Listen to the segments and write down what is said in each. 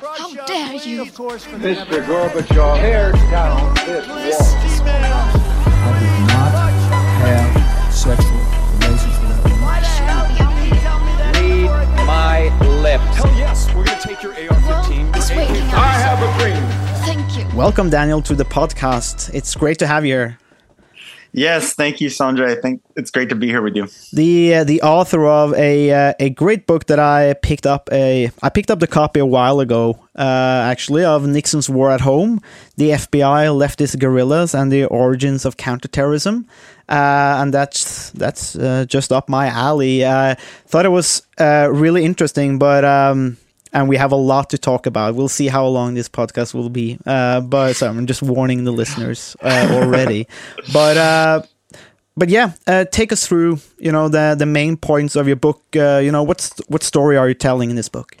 How dare you? Mr. Gorbachev, tear down this wall. I did not have sexual relations with that woman. Read my lips. Hell yes, we're gonna take your AR-15. It's your waking up. I have a dream. Thank you. Welcome, Daniel, to the podcast. It's great to have you here. Yes, thank you, Sandra. I think it's great to be here with you. The uh, the author of a uh, a great book that I picked up a I picked up the copy a while ago, uh, actually, of Nixon's War at Home, the FBI, leftist guerrillas, and the origins of counterterrorism, uh, and that's that's uh, just up my alley. I thought it was uh, really interesting, but. Um, and we have a lot to talk about. We'll see how long this podcast will be. Uh, but so I'm just warning the listeners uh, already. but uh, but yeah, uh, take us through you know the the main points of your book. Uh, you know what's what story are you telling in this book?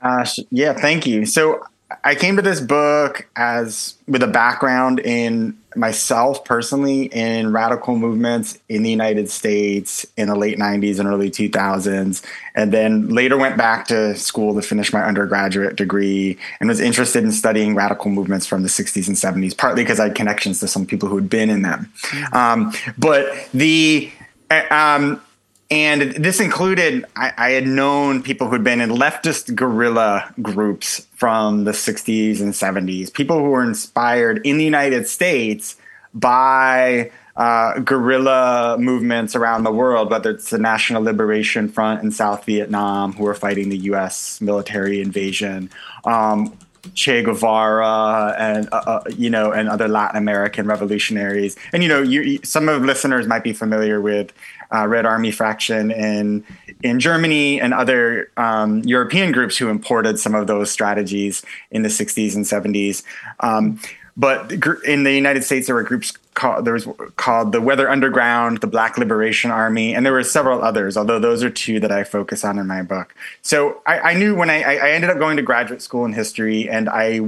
Uh, yeah, thank you. So I came to this book as with a background in myself personally in radical movements in the United States in the late 90s and early 2000s and then later went back to school to finish my undergraduate degree and was interested in studying radical movements from the 60s and 70s partly because I had connections to some people who had been in them. Um, but the uh, um, and this included, I, I had known people who'd been in leftist guerrilla groups from the 60s and 70s, people who were inspired in the United States by uh, guerrilla movements around the world, whether it's the National Liberation Front in South Vietnam, who were fighting the US military invasion. Um, Che Guevara and uh, uh, you know and other Latin American revolutionaries and you know you, some of listeners might be familiar with uh, Red Army faction in in Germany and other um, European groups who imported some of those strategies in the 60s and 70s. Um, but in the United States, there were groups called there was called the Weather Underground, the Black Liberation Army, and there were several others. Although those are two that I focus on in my book. So I, I knew when I, I ended up going to graduate school in history, and I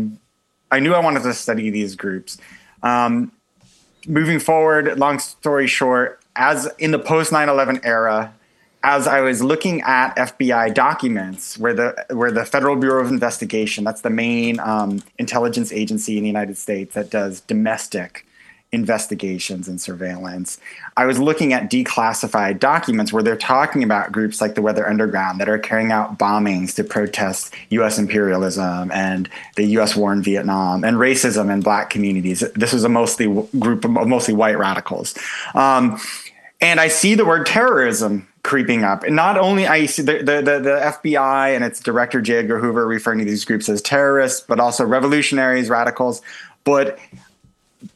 I knew I wanted to study these groups. Um, moving forward, long story short, as in the post 9/11 era, as I was looking at FBI documents, where the where the Federal Bureau of Investigation, that's the main um, intelligence agency in the United States that does domestic investigations and surveillance. I was looking at declassified documents where they're talking about groups like the Weather Underground that are carrying out bombings to protest U.S. imperialism and the U.S. war in Vietnam and racism in black communities. This was a mostly group of mostly white radicals. Um, and I see the word terrorism creeping up. And not only I see the, the, the, the FBI and its director, J. Edgar Hoover, referring to these groups as terrorists, but also revolutionaries, radicals. But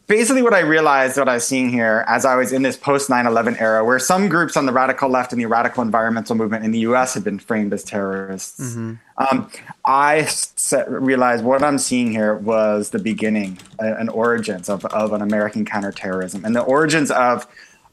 basically what I realized, what I was seeing here as I was in this post 9-11 era, where some groups on the radical left and the radical environmental movement in the US had been framed as terrorists. Um, I s- realized what I'm seeing here was the beginning, uh, an origins of, of an American counterterrorism and the origins of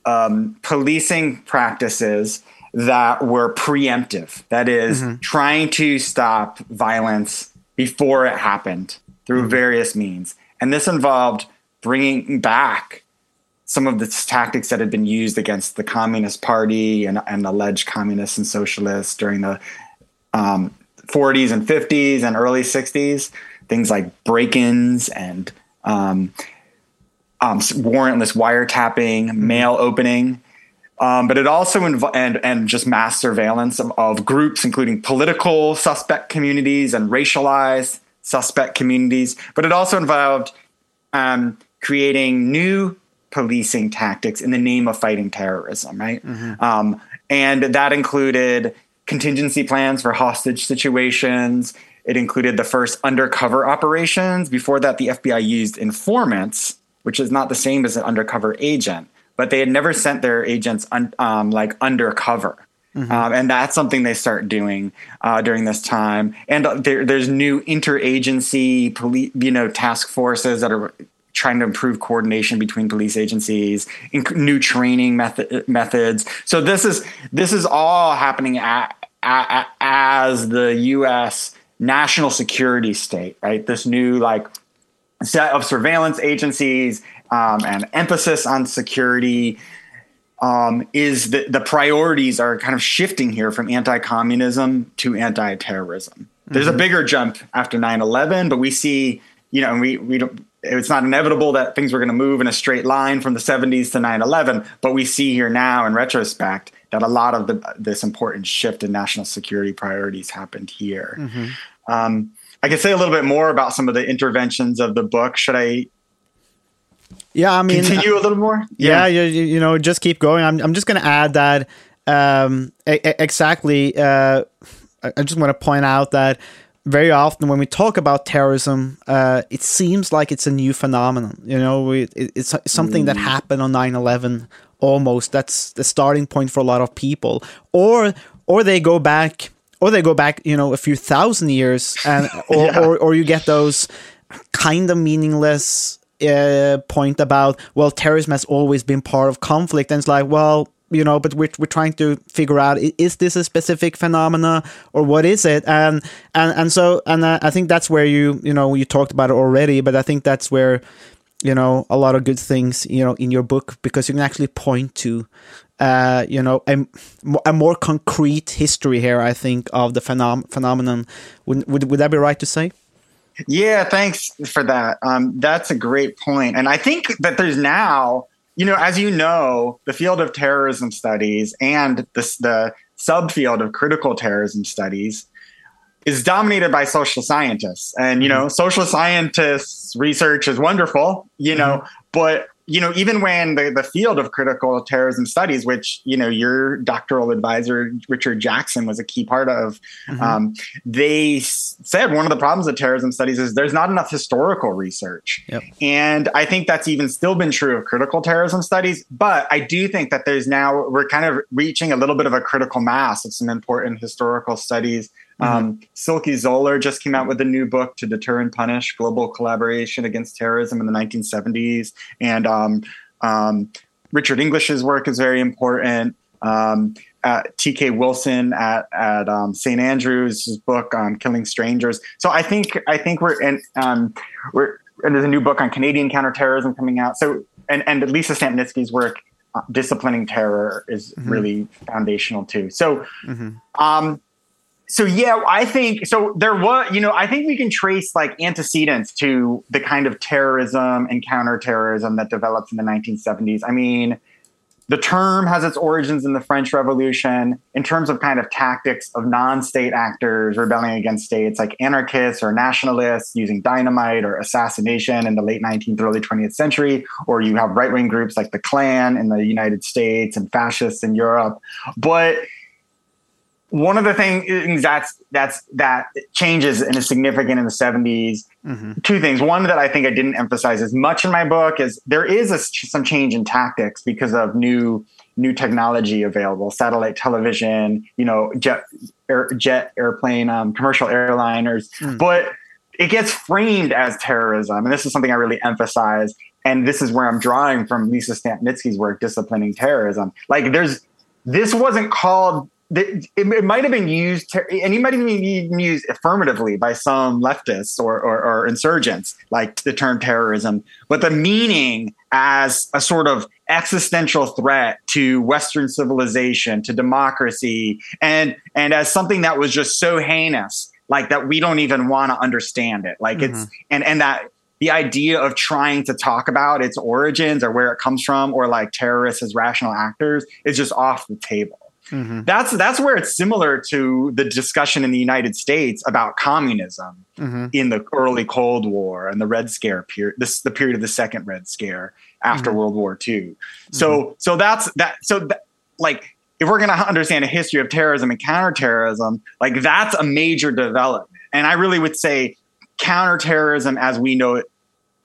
um, policing practices that were preemptive. That is, trying to stop violence before it happened through various means. And this involved bringing back some of the tactics that had been used against the Communist Party and, and alleged communists and socialists during the um, 40s and 50s and early 60s. Things like break ins and um, um, warrantless wiretapping, mail opening. Um, but it also inv- and and just mass surveillance of, of groups, including political suspect communities and racialized suspect communities. But it also involved um, creating new policing tactics in the name of fighting terrorism, right? Um, and that included contingency plans for hostage situations. It included the first undercover operations. Before that, the FBI used informants, which is not the same as an undercover agent, but they had never sent their agents un- um, like undercover. Um, and that's something they start doing uh, during this time. And uh, there, there's new interagency, police, you know, task forces that are trying to improve coordination between police agencies, inc- new training method, methods. So this is this is all happening at, at, as the U.S. national security state, right? This new like set of surveillance agencies um, and emphasis on security um, is that the priorities are kind of shifting here from anti-communism to anti-terrorism. There's a bigger jump after 9/11, but we see, you know, and we we don't. It's not inevitable that things were going to move in a straight line from the 70s to 9/11, but we see here now, in retrospect, that a lot of the, this important shift in national security priorities happened here. Um, I can say a little bit more about some of the interventions of the book. Should I Yeah, I mean, continue a little more? yeah, You, you you know just keep going i'm, I'm just going to add that um e- e- exactly uh I- i just want to point out that very often when we talk about terrorism uh it seems like it's a new phenomenon. You know we, it, it's something that happened on 9-11 almost. That's the starting point for a lot of people. Or or they go back or they go back you know a few thousand years and or, Yeah. or, or you get those kind of meaningless uh, point about well terrorism has always been part of conflict. And it's like well you know but we're, we're trying to figure out is this a specific phenomena or what is it and and and so and uh, i think that's where you you know you talked about it already but i think that's where you know a lot of good things you know in your book because you can actually point to uh you know a, a more concrete history here i think of the phenom- phenomenon would, would would that be right to say Yeah, thanks for that. Um, that's a great. And I think that there's now, you know, as you know, the field of terrorism studies and this, the subfield of critical terrorism studies is dominated by social scientists. And, you mm-hmm. know, social scientists research is wonderful, you know, mm-hmm. but you know, even when the, the field of critical terrorism studies, which, you know, your doctoral advisor, Richard Jackson, was a key part of, um, they s- said one of the problems of terrorism studies is there's not enough historical research. Yep. And I think that's even still been true of critical terrorism studies. But I do think that there's now, we're kind of reaching a little bit of a critical mass of some important historical studies. Um, Silke Zoller just came out with a new book to deter and punish global collaboration against terrorism in the 1970s. And um, um, Richard English's work is very important. Um, uh, T.K. Wilson at at um, St. Andrews' book on killing strangers. So I think I think we're and um, we're and there's a new book on Canadian counterterrorism coming out. So and and Lisa Stampnitzky's work, uh, disciplining terror, is really foundational too. So um, so yeah, I think so. There was, you know, I think we can trace like antecedents to the kind of terrorism and counterterrorism that develops in the 1970s. I mean, the term has its origins in the French Revolution in terms of kind of tactics of non-state actors rebelling against states, like anarchists or nationalists using dynamite or assassination in the late 19th, early 20th century. Or you have right-wing groups like the Klan in the United States and fascists in Europe. But one of the things that's that's that changes and is significant in the 70s two things. One that i think i didn't emphasize as much in my book is there is a, some change in tactics because of new new technology available. Satellite television you know jet air, jet airplane um, commercial airliners. But it gets framed as terrorism and this is something i really emphasize and this is where i'm drawing from lisa stampnitzky's work disciplining terrorism. Like there's this wasn't called it, it might have been used ter- and it might have been used affirmatively by some leftists or, or, or insurgents like the term terrorism. But the meaning as a sort of existential threat to western civilization to democracy and and as something that was just so heinous like that we don't even want to understand it. Like it's mm-hmm. and and that the idea of trying to talk about its origins or where it comes from or like terrorists as rational actors is just off the table Mm-hmm. that's that's where it's similar to the discussion in the United States about communism mm-hmm. in the early Cold War and the Red Scare period, this the period of the Second Red Scare after mm-hmm. World War II. So so that's that. So that, like if we're going to understand a history of terrorism and counterterrorism, like that's a major development. And I really would say counterterrorism as we know it,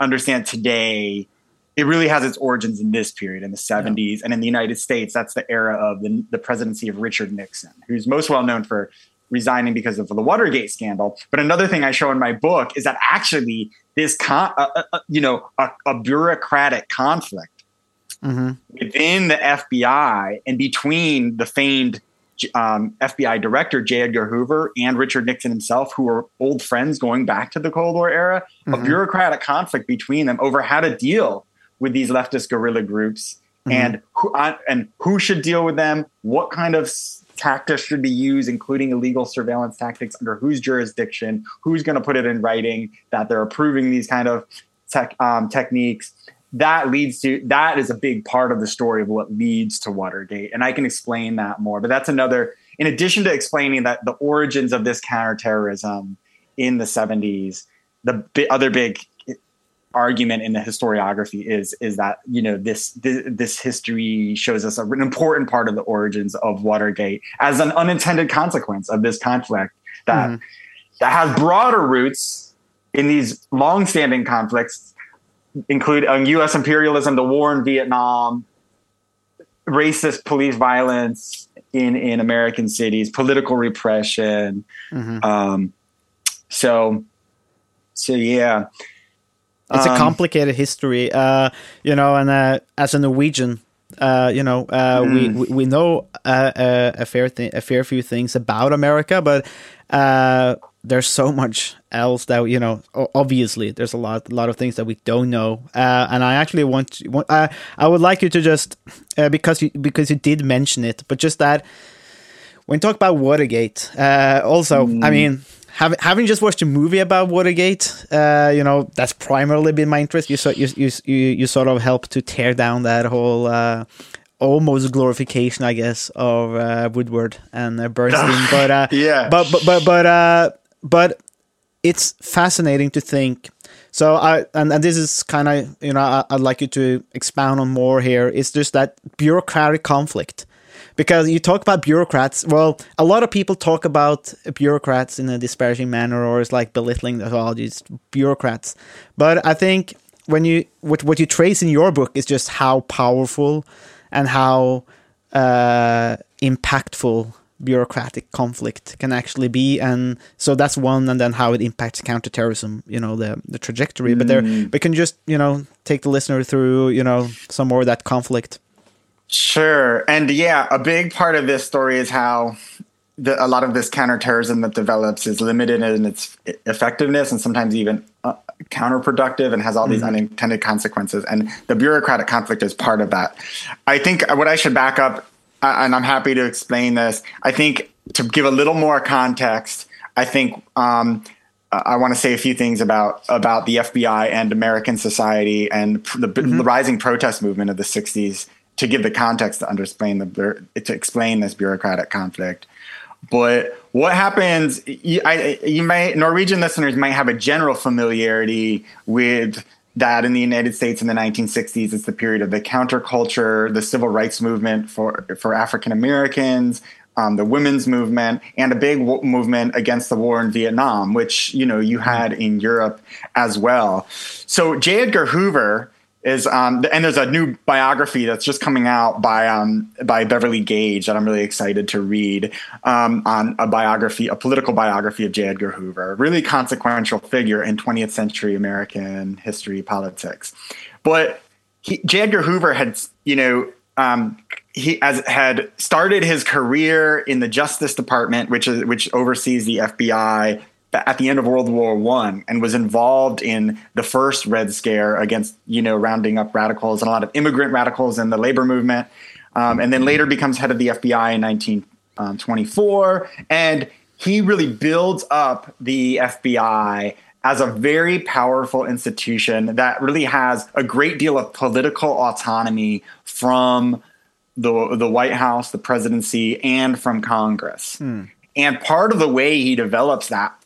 understand today it really has its origins in this period in the 70s and in the united states that's the era of the, the presidency of richard nixon who's most well known for resigning because of the watergate scandal. But another thing i show in my book is that actually this con- uh, uh, uh, you know a, a bureaucratic conflict within the fbi and between the famed um, FBI director J. Edgar Hoover and Richard Nixon himself, who were old friends going back to the Cold War era, a bureaucratic conflict between them over how to deal with these leftist guerrilla groups and who uh, and who should deal with them, what kind of tactics should be used, including illegal surveillance tactics under whose jurisdiction, who's going to put it in writing that they're approving these kind of tech, um, techniques. That leads to that is a big part of the story of what leads to Watergate, and I can explain that more. But that's another. In addition to explaining that the origins of this counterterrorism in the 70s, the other big argument in the historiography is is that you know this this, this history shows us an important part of the origins of Watergate as an unintended consequence of this conflict that Mhm. that has broader roots in these long-standing conflicts include um, U.S. imperialism, the war in Vietnam, racist police violence in in American cities, political repression. Mhm. Um, so, so yeah, It's a Um, complicated history, uh, you know, and uh, as a Norwegian, uh, you know, uh, we, we we know uh, uh, a fair thing, a fair few things about America, but uh, there's so much else that you know. Obviously, there's a lot, a lot of things that we don't know, uh, and I actually want, to, want I I would like you to just uh, because you because you did mention it, but just that when you talk about Watergate, uh, also, I mean, having having just watched a movie about Watergate, uh, you know, that's primarily been my interest. You, so, you, you, you, sort of helped to tear down that whole uh, almost glorification, I guess, of uh, Woodward and uh, Bernstein. but uh, Yeah. but but but but uh, but it's fascinating to think. So I and, and this is kind of you know I, I'd like you to expound on more here. It's just that bureaucratic conflict because you talk about bureaucrats. Well, a lot of people talk about bureaucrats in a disparaging manner or it's like belittling the all these bureaucrats. But I think when you what what you trace in your book is just how powerful and how uh, impactful bureaucratic conflict can actually be and so that's one and then how it impacts counterterrorism you know the the trajectory but there we can just you know take the listener through you know some more of that conflict Sure. And yeah, a big part of this story is how the, a lot of this counterterrorism that develops is limited in its effectiveness and sometimes even uh, counterproductive and has all these unintended consequences. And the bureaucratic conflict is part of that. I think what I should back up, uh, and I'm happy to explain this. I think to give a little more context, I think um, I want to say a few things about about the FBI and American society and the, the rising protest movement of the '60s to give the context to understand the to explain this bureaucratic conflict. But what happens? You, I, you may Norwegian listeners might have a general familiarity with that in the United States in the 1960s. It's the period of the counterculture, the civil rights movement for for African Americans, um, the women's movement, and a big w- movement against the war in Vietnam, which you know you had in Europe as well. So J. Edgar Hoover is um, and there's a new biography that's just coming out by um, by Beverly Gage that I'm really excited to read um, on a biography, a political biography of J. Edgar Hoover, a really consequential figure in 20th century American history politics. But he, J. Edgar Hoover had, you know, um, he as had started his career in the Justice Department, which is which oversees the FBI at the end of World War One, and was involved in the first Red Scare against you know rounding up radicals and a lot of immigrant radicals in the labor movement, um, and then later becomes head of the FBI in 1924, and he really builds up the FBI as a very powerful institution that really has a great deal of political autonomy from the the White House, the presidency, and from Congress. And part of the way he develops that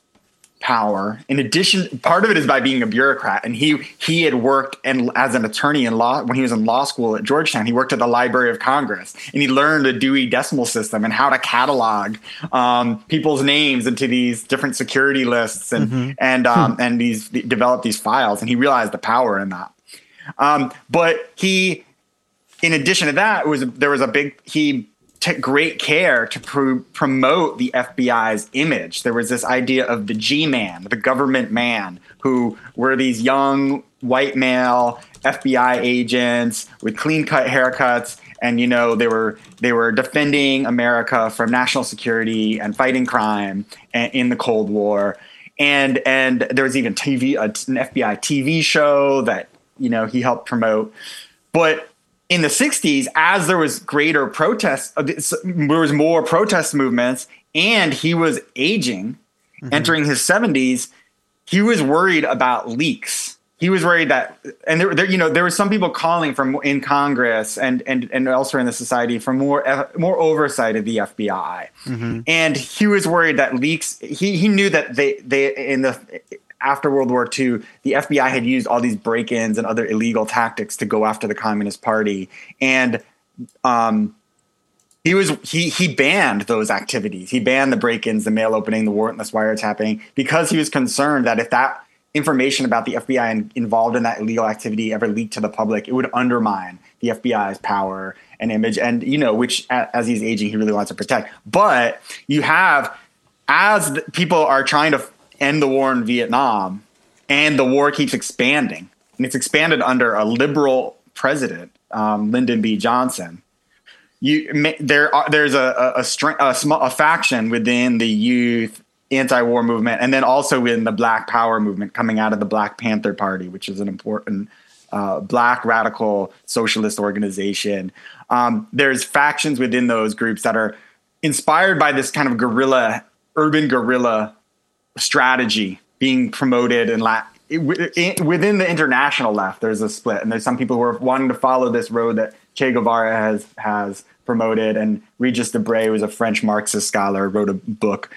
power, in addition, part of it is by being a bureaucrat. And he he had worked and as an attorney in law when he was in law school at Georgetown. He worked at the Library of Congress, and he learned the Dewey Decimal System and how to catalog um, people's names into these different security lists and and um, and these developed these files. And he realized the power in that. Um, but he in addition to that, it was there was a big he took great care to pr- promote the FBI's image. There was this idea of the G-man, the government man, who were these young white male FBI agents with clean-cut haircuts, and you know they were they were defending America from national security and fighting crime in the Cold War. And and there was even TV an FBI TV show that you know he helped promote, but in the 60s, as there was greater protests, uh, there was more protest movements, and he was aging, entering his 70s, he was worried about leaks. He was worried that, and there, there, you know, there were some people calling from in Congress and and and elsewhere in the society for more more oversight of the FBI, and he was worried that leaks. He he knew that they they in the after World War II, the FBI had used all these break-ins and other illegal tactics to go after the Communist Party, and um, he was he he banned those activities. He banned the break-ins, the mail opening, the warrantless wiretapping, because he was concerned that if that information about the FBI in, involved in that illegal activity ever leaked to the public, it would undermine the FBI's power and image, and you know, which as he's aging, he really wants to protect. But you have as people are trying to end the war in Vietnam, and the war keeps expanding, and it's expanded under a liberal president, um, Lyndon B. Johnson. You there there's a a, a, a, small, a faction within the youth anti-war movement and then also within the black power movement coming out of the black panther party which is an important uh, black radical socialist organization. Um, there's factions within those groups that are inspired by this kind of guerrilla urban guerrilla strategy being promoted and la- within the international left there's a split. And there's some people who are wanting to follow this road that che guevara has has promoted. And regis debray who's a french marxist scholar wrote a book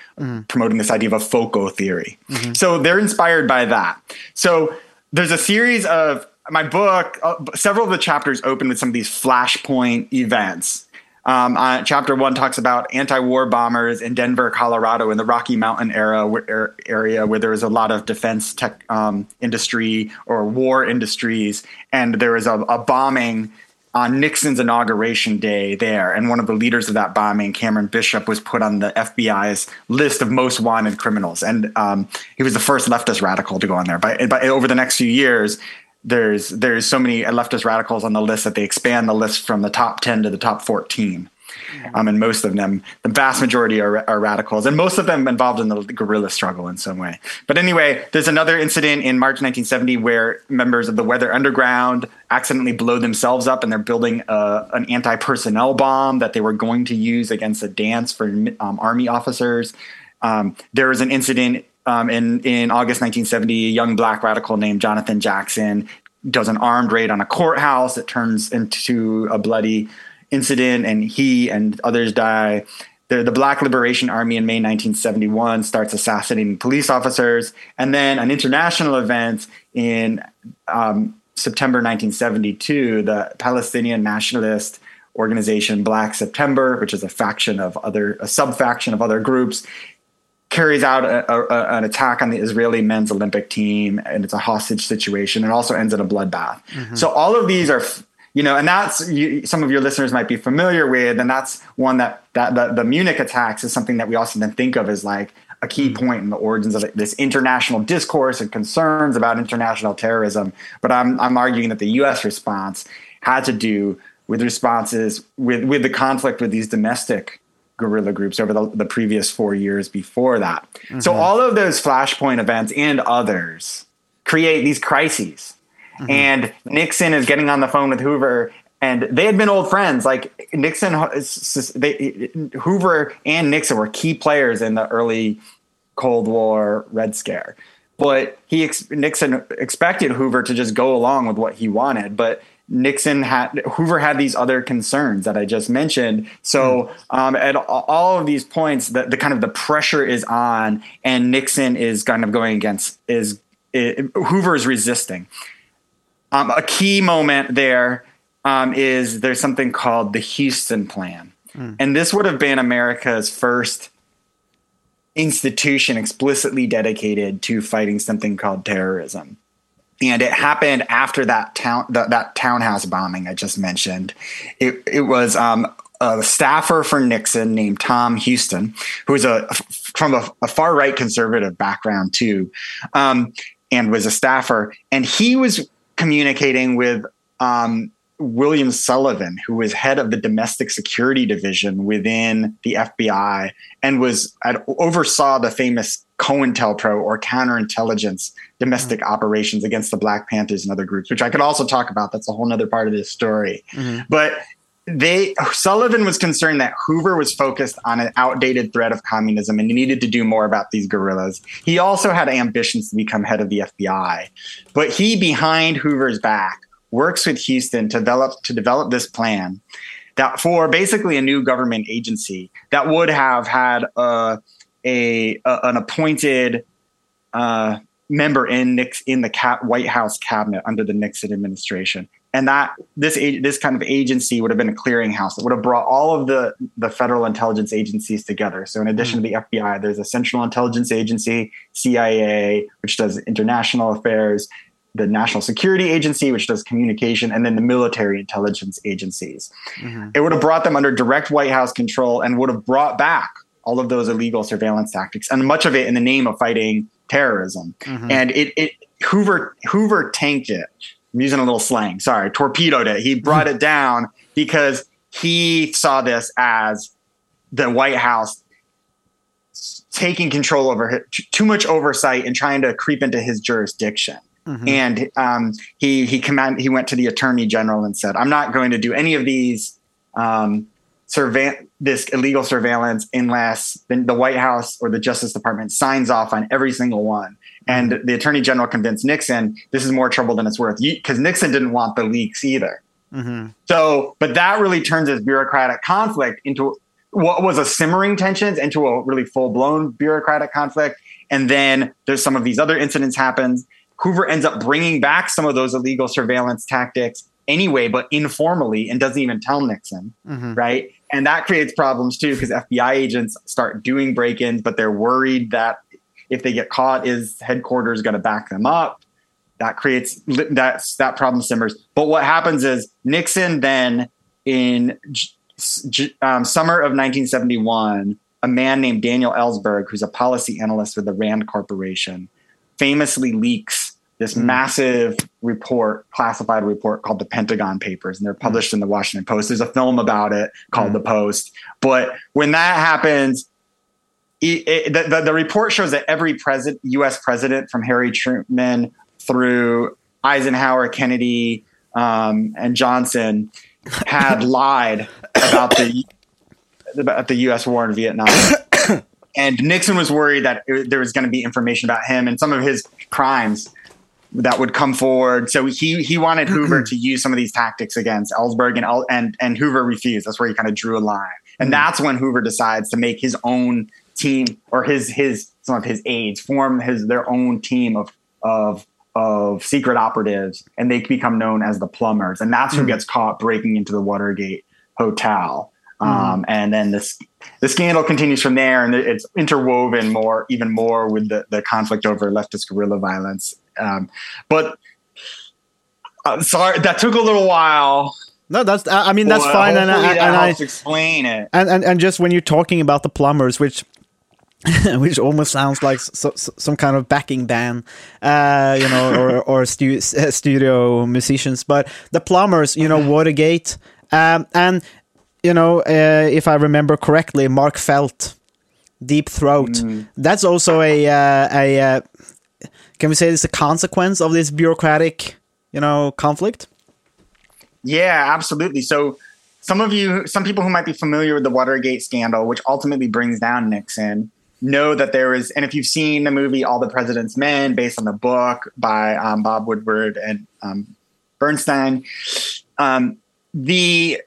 promoting this idea of a foco theory. So they're inspired by that. So there's a series of my book uh, several of the chapters open with some of these flashpoint events um, uh, chapter one talks about anti-war bombers in Denver, Colorado, in the Rocky Mountain era where, er- area where there was a lot of defense tech um, industry or war industries, and there was a, a bombing on Nixon's inauguration day there, and one of the leaders of that bombing, Cameron Bishop, was put on the FBI's list of most wanted criminals, and um, he was the first leftist radical to go on there. But, but over the next few years, there's there's so many leftist radicals on the list that they expand the list from the top 10 to the top 14 um, and most of them the vast majority are, are radicals and most of them involved in the guerrilla struggle in some way. But anyway there's another incident in march 1970 where members of the weather underground accidentally blow themselves up and they're building a, an anti-personnel bomb that they were going to use against a dance for um, army officers. Um, there was an incident um, in in August 1970. A young black radical named Jonathan Jackson does an armed raid on a courthouse that turns into a bloody incident, and he and others die. The, the Black Liberation Army in May 1971 starts assassinating police officers, and then an international event in um, September 1972, the Palestinian nationalist organization Black September, which is a faction of other, a sub faction of other groups, carries out a, a, an attack on the Israeli men's Olympic team, and it's a hostage situation, and also ends in a bloodbath. Mm-hmm. So all of these are, you know, and that's you, some of your listeners might be familiar with, and that's one that that the, the Munich attacks is something that we also then think of as like a key mm-hmm. point in the origins of this international discourse and concerns about international terrorism. But I'm I'm arguing that the U.S. response had to do with responses with with the conflict with these domestic guerrilla groups over the, the previous four years before that. So mm-hmm. all of those flashpoint events and others create these crises. Mm-hmm. And Nixon is getting on the phone with Hoover, and they had been old friends. Like Nixon, uh, they, Hoover and Nixon were key players in the early Cold War Red Scare. But he ex- Nixon expected Hoover to just go along with what he wanted, but Nixon had Hoover had these other concerns that I just mentioned. So um, at all of these points, the, the kind of the pressure is on, and Nixon is kind of going against is Hoover is resisting. Um, a key moment there um, is there's something called the Huston Plan, and this would have been America's first institution explicitly dedicated to fighting something called terrorism and it happened after that town that, that townhouse bombing I just mentioned. It it was um, a staffer for Nixon named Tom Huston, who was a from a, a far right conservative background too, um, and was a staffer, and he was communicating with um, William Sullivan, who was head of the domestic security division within the FBI and was oversaw the famous COINTELPRO or counterintelligence domestic mm-hmm. operations against the Black Panthers and other groups, which I could also talk about. That's a whole other part of this story. Mm-hmm. But they Sullivan was concerned that Hoover was focused on an outdated threat of communism and he needed to do more about these guerrillas. He also had ambitions to become head of the FBI, but he behind Hoover's back works with Huston to develop to develop this plan that for basically a new government agency that would have had a, a, a an appointed uh, member in Nix, in the White House cabinet under the Nixon administration, and that this this kind of agency would have been a clearinghouse that would have brought all of the the federal intelligence agencies together. So in addition mm. to the FBI, there's a Central Intelligence Agency, CIA, which does international affairs, the National Security Agency, which does communication, and then the military intelligence agencies. Mm-hmm. It would have brought them under direct White House control and would have brought back all of those illegal surveillance tactics, and much of it in the name of fighting terrorism. Mm-hmm. And it, it Hoover Hoover tanked it. I'm using a little slang. Sorry, torpedoed it. He brought it down because he saw this as the White House taking control over too much oversight and trying to creep into his jurisdiction. Mm-hmm. And um, he he command he went to the attorney general and said, "I'm not going to do any of these um, surveil this illegal surveillance unless the, the, White House or the Justice Department signs off on every single one." And the attorney general convinced Nixon this is more trouble than it's worth because Nixon didn't want the leaks either. Mm-hmm. So, but that really turns this bureaucratic conflict into what was a simmering tensions into a really full blown bureaucratic conflict. And then there's some of these other incidents happens Hoover ends up bringing back some of those illegal surveillance tactics anyway, but informally, and doesn't even tell Nixon, mm-hmm. right? And that creates problems too because FBI agents start doing break-ins, but they're worried that if they get caught, is headquarters going to back them up? That creates that's that problem simmers. But what happens is Nixon then in um, summer of 1971, a man named Daniel Ellsberg, who's a policy analyst with the Rand Corporation, famously leaks this mm. massive report, classified report called the Pentagon Papers, and they're published mm. in the Washington Post. There's a film about it called mm. The Post. But when that happens, it, it, the, the, the, report shows that every president, U.S. president, from Harry Truman through Eisenhower, Kennedy, um, and Johnson, had lied about the about the U.S. war in Vietnam. and Nixon was worried that it, there was going to be information about him and some of his crimes that would come forward. So he he wanted Hoover to use some of these tactics against Ellsberg and and and Hoover refused. That's where he kind of drew a line, and mm that's when Hoover decides to make his own team or his his some of his aides form his their own team of of of secret operatives, and they become known as the Plumbers, and that's who gets caught breaking into the Watergate hotel. Mm. Um, and then this the scandal continues from there, and it's interwoven more, even more, with the, the conflict over leftist guerrilla violence. Um, but uh, sorry, that took a little while. No, that's. I mean, that's well, fine, and, I, and I explain it. And, and and just when you're talking about the plumbers, which which almost sounds like so, so, some kind of backing band, uh, you know, or or stu- studio musicians. But the plumbers, you know, Watergate, um, and you know, uh, if I remember correctly, Mark Felt, Deep Throat. Mm. That's also a uh, a uh, can we say it's a consequence of this bureaucratic, you know, conflict? Yeah, absolutely. So some of you, some people who might be familiar with the Watergate scandal, which ultimately brings down Nixon, know that there is, and if you've seen the movie All the President's Men, based on the book by um, Bob Woodward and um, Bernstein, um, the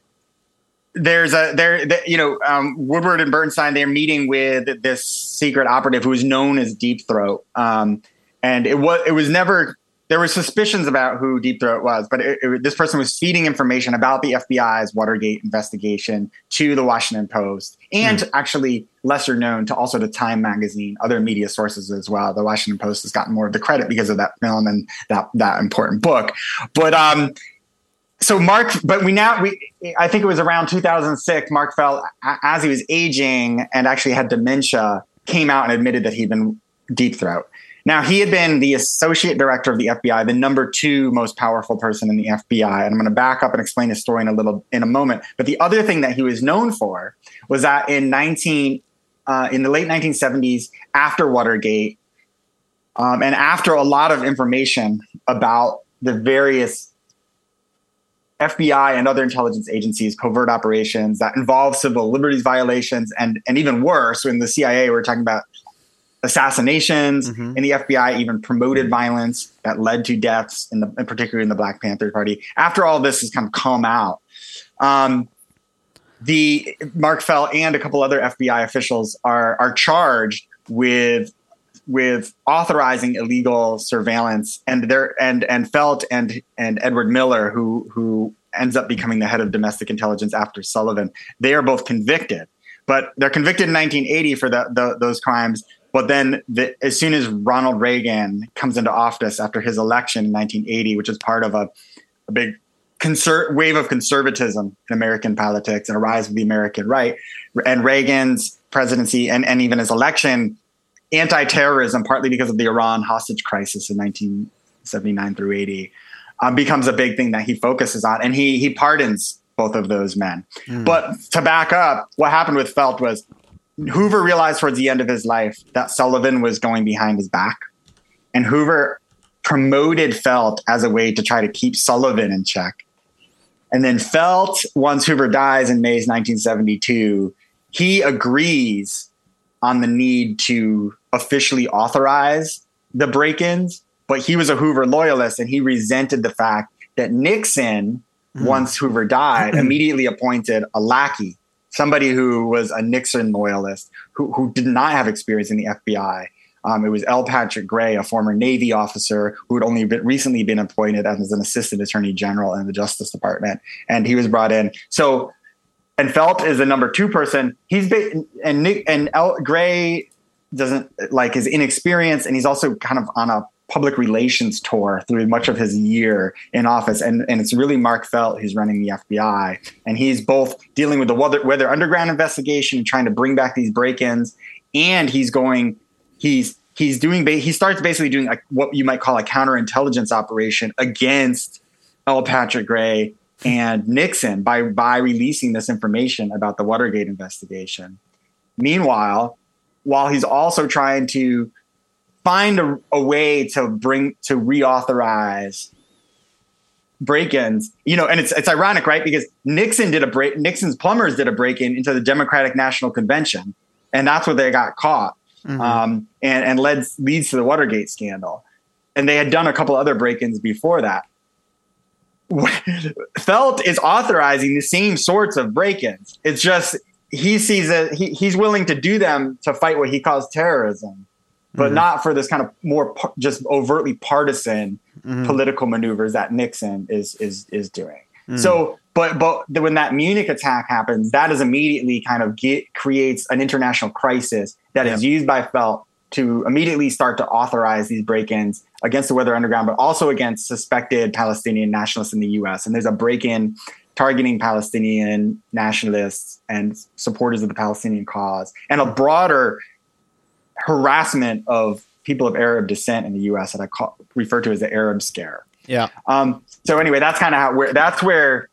there's a there the, you know um, Woodward and Bernstein they're meeting with this secret operative who is known as Deep Throat, um, and it was it was never there were suspicions about who Deep Throat was, but it, it, this person was feeding information about the FBI's Watergate investigation to the Washington Post, and mm. actually lesser known to also to Time magazine, other media sources as well. The Washington Post has gotten more of the credit because of that film and that that important book, but um, so Mark, but we now we I think it was around 2006. Mark Felt as he was aging and actually had dementia, came out and admitted that he'd been Deep Throat. Now, he had been the associate director of the FBI, the number two most powerful person in the FBI. And I'm going to back up and explain his story in a little in a moment. But the other thing that he was known for was that in 19 uh, in the late 1970s, after Watergate, um, and after a lot of information about the various FBI and other intelligence agencies' covert operations that involve civil liberties violations, and and even worse, in the CIA, we're talking about assassinations, Mhm. and the FBI even promoted violence that led to deaths, in the in particular in the Black Panther Party. After all this has kind of come out, um, the Mark Felt and a couple other FBI officials are are charged with with authorizing illegal surveillance and there and and Felt and and Edward Miller who who ends up becoming the head of domestic intelligence after Sullivan. They are both convicted but they're convicted in 1980 for the, the, those crimes. But then the, as soon as Ronald Reagan comes into office after his election in 1980 which is part of a, a big conser- wave of conservatism in American politics and a rise of the American right and Reagan's presidency and, and even his election anti-terrorism, partly because of the Iran hostage crisis in 1979 through 80, um, becomes a big thing that he focuses on, and he he pardons both of those men. But to back up, what happened with Felt was Hoover realized towards the end of his life that Sullivan was going behind his back, and Hoover promoted Felt as a way to try to keep Sullivan in check. And then Felt, once Hoover dies in May 1972, he agrees on the need to officially authorize the break-ins, but he was a Hoover loyalist and he resented the fact that Nixon, once Hoover died, immediately appointed a lackey, somebody who was a Nixon loyalist, who, who did not have experience in the FBI. Um, it was L. Patrick Gray, a former Navy officer who had only been, recently been appointed as an assistant attorney general in the Justice Department, and he was brought in. So and Felt is the number two person. He's been and Nick and El, Gray doesn't like his inexperience, and he's also kind of on a public relations tour through much of his year in office. And and it's really Mark Felt who's running the FBI, and he's both dealing with the weather, weather underground investigation, trying to bring back these break-ins, and he's going, he's he's doing he starts basically doing like what you might call a counterintelligence operation against L. Patrick Gray and Nixon by by releasing this information about the Watergate investigation. Meanwhile, while he's also trying to find a, a way to bring to reauthorize break-ins, you know, and it's it's ironic, right? Because Nixon did a break Nixon's plumbers did a break-in into the Democratic National Convention, and that's where they got caught. Um, and and led leads to the Watergate scandal. And they had done a couple other break-ins before that. Felt is authorizing the same sorts of break-ins. It's just he sees it. He, he's willing to do them to fight what he calls terrorism, but mm-hmm. not for this kind of more par- just overtly partisan mm-hmm. political maneuvers that Nixon is is is doing. Mm. So, but but when that Munich attack happens, that is immediately kind of get, creates an international crisis that is used by Felt to immediately start to authorize these break-ins against the Weather Underground, but also against suspected Palestinian nationalists in the U.S. And there's a break-in targeting Palestinian nationalists and supporters of the Palestinian cause, and a broader harassment of people of Arab descent in the U.S. that I call, refer to as the Arab Scare. Yeah. Um, so anyway, that's kind of how where that's where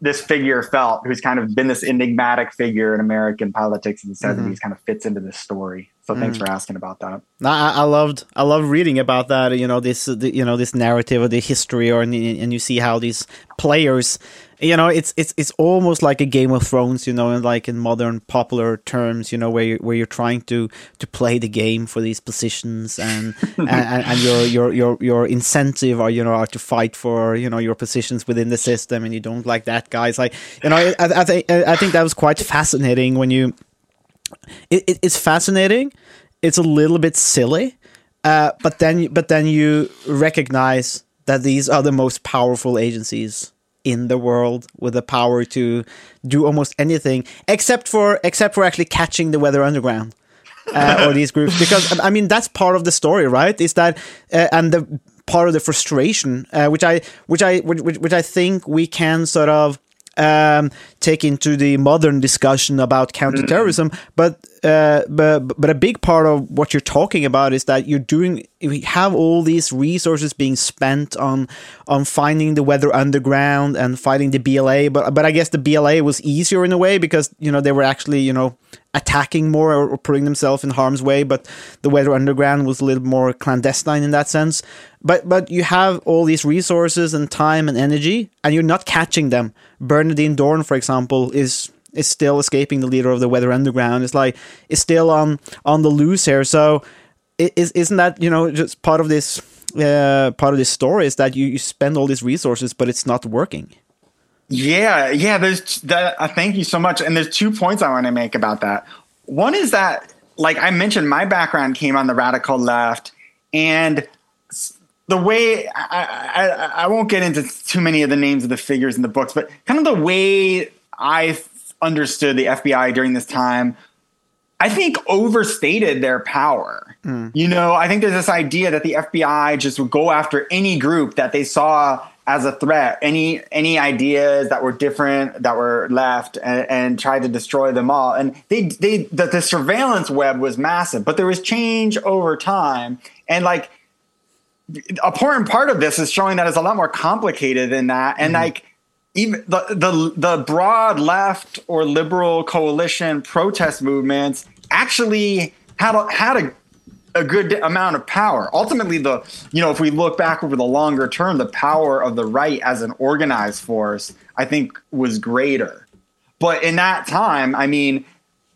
this figure felt, who's kind of been this enigmatic figure in American politics in the 70s, kind of fits into this story. So thanks mm. for asking about that. I, I loved I loved reading about that. You know this the, you know this narrative or the history, or and, and you see how these players, you know, it's it's it's almost like a Game of Thrones, you know, in like in modern popular terms, you know, where you where you're trying to to play the game for these positions, and and, and your your your your incentive, or you know, are to fight for you know your positions within the system, and you don't like that guy. It's like you know, I, I think I think that was quite fascinating when you it, it, it's fascinating. It's a little bit silly, uh, but then but then you recognize that these are the most powerful agencies in the world with the power to do almost anything except for except for actually catching the weather underground uh, or these groups because I mean that's part of the story, right? Is that uh, and the part of the frustration, uh, which I which I which, which I think we can sort of um, take into the modern discussion about counterterrorism. But uh, but but a big part of what you're talking about is that you're doing. We have all these resources being spent on on finding the Weather Underground and fighting the BLA. But but I guess the BLA was easier in a way because you know they were actually you know attacking more or, or putting themselves in harm's way. But the Weather Underground was a little more clandestine in that sense. But but you have all these resources and time and energy, and you're not catching them. Bernardine Dohrn, for example, is is still escaping the leader of the Weather Underground. It's like it's still on on the loose here. So is isn't that you know just part of this uh, part of this story is that you, you spend all these resources but it's not working. Yeah, yeah. There's that. Uh, thank you so much. And there's two points I want to make about that. One is that, like I mentioned, my background came on the radical left, and the way I, I, I won't get into too many of the names of the figures in the books, but kind of the way I understood the FBI during this time, I think overstated their power. Mm. You know, I think there's this idea that the FBI just would go after any group that they saw as a threat, any any ideas that were different that were left, and, and tried to destroy them all. And they they the, the surveillance web was massive, but there was change over time, and like important part of this is showing that it's a lot more complicated than that, and mm. like even the, the the broad left or liberal coalition protest movements actually had a, had a a good amount of power. Ultimately, the you know if we look back over the longer term, the power of the right as an organized force, I think, was greater. But in that time, I mean,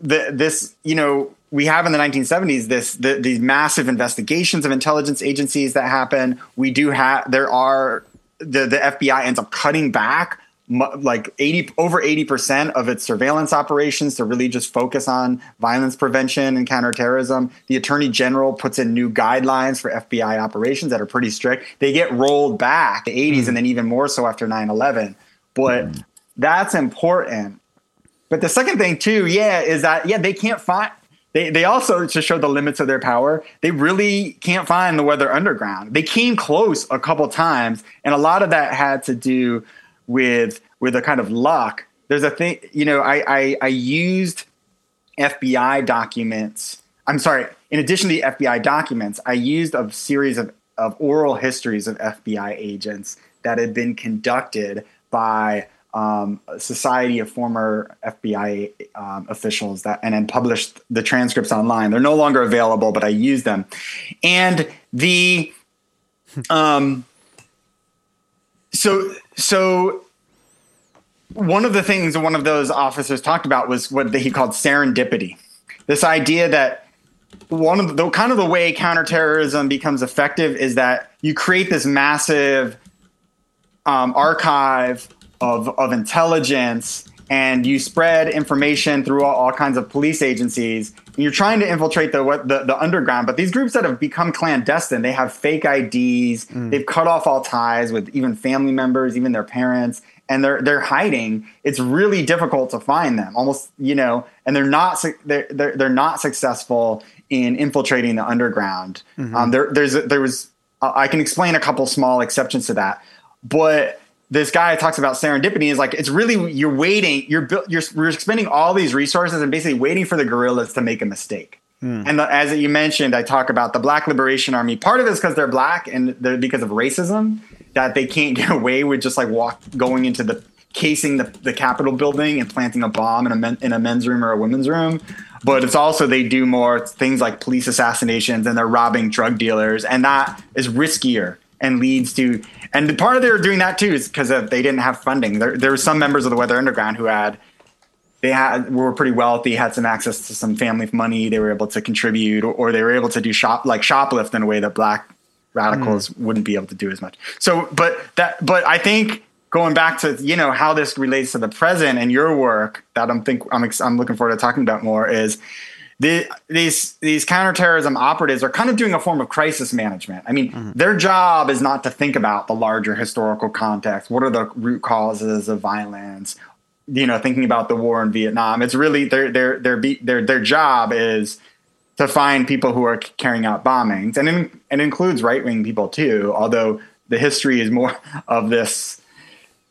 the, this you know we have in the 1970s this the, these massive investigations of intelligence agencies that happen. We do have there are the the FBI ends up cutting back like 80 over 80% of its surveillance operations to really just focus on violence prevention and counterterrorism. The attorney general puts in new guidelines for FBI operations that are pretty strict. They get rolled back the 80s mm. and then even more so after 9/11. But mm. that's important. But the second thing too, yeah, is that yeah, they can't find they, they also to show the limits of their power they really can't find the weather underground they came close a couple times and a lot of that had to do with with a kind of luck. There's a thing, you know, I, I, I used FBI documents. I'm sorry. In addition to the FBI documents, I used a series of, of oral histories of FBI agents that had been conducted by um, a society of former FBI um, officials that, and then published the transcripts online. They're no longer available, but I use them. And the, um, so so one of the things one of those officers talked about was what he called serendipity. This idea that one of the, the kind of the way counterterrorism becomes effective is that you create this massive um, archive of, of intelligence and you spread information through all, all kinds of police agencies and you're trying to infiltrate the, the, the underground. But these groups that have become clandestine they have fake IDs mm. they've cut off all ties with even family members even their parents and they're they're hiding. It's really difficult to find them. Almost you know and they're not they're they're, they're not successful in infiltrating the underground. Mm-hmm. um, there there's there was I can explain a couple small exceptions to that. But this guy talks about serendipity is like it's really you're waiting you're you're you're spending all these resources and basically waiting for the guerrillas to make a mistake. Mm. And the, as you mentioned, I talk about the Black Liberation Army. Part of it is because they're black and they're because of racism that they can't get away with just like walk going into the casing the, the Capitol building and planting a bomb in a men, in a men's room or a women's room. But it's also they do more things like police assassinations and they're robbing drug dealers, and that is riskier and leads to and part of their doing that too is because they didn't have funding. There, there were some members of the Weather Underground who had they had were pretty wealthy, had some access to some family money. They were able to contribute, or, or they were able to do shop like shoplift in a way that black radicals mm. wouldn't be able to do as much. So, but that, but I think going back to you know how this relates to the present and your work that I'm think I'm I'm looking forward to talking about more is the, these these counterterrorism operatives are kind of doing a form of crisis management. I mean, mm-hmm. their job is not to think about the larger historical context. What are the root causes of violence? You know, thinking about the war in Vietnam. It's really their their their their their job is to find people who are carrying out bombings, and it, it includes right wing people too. Although the history is more of this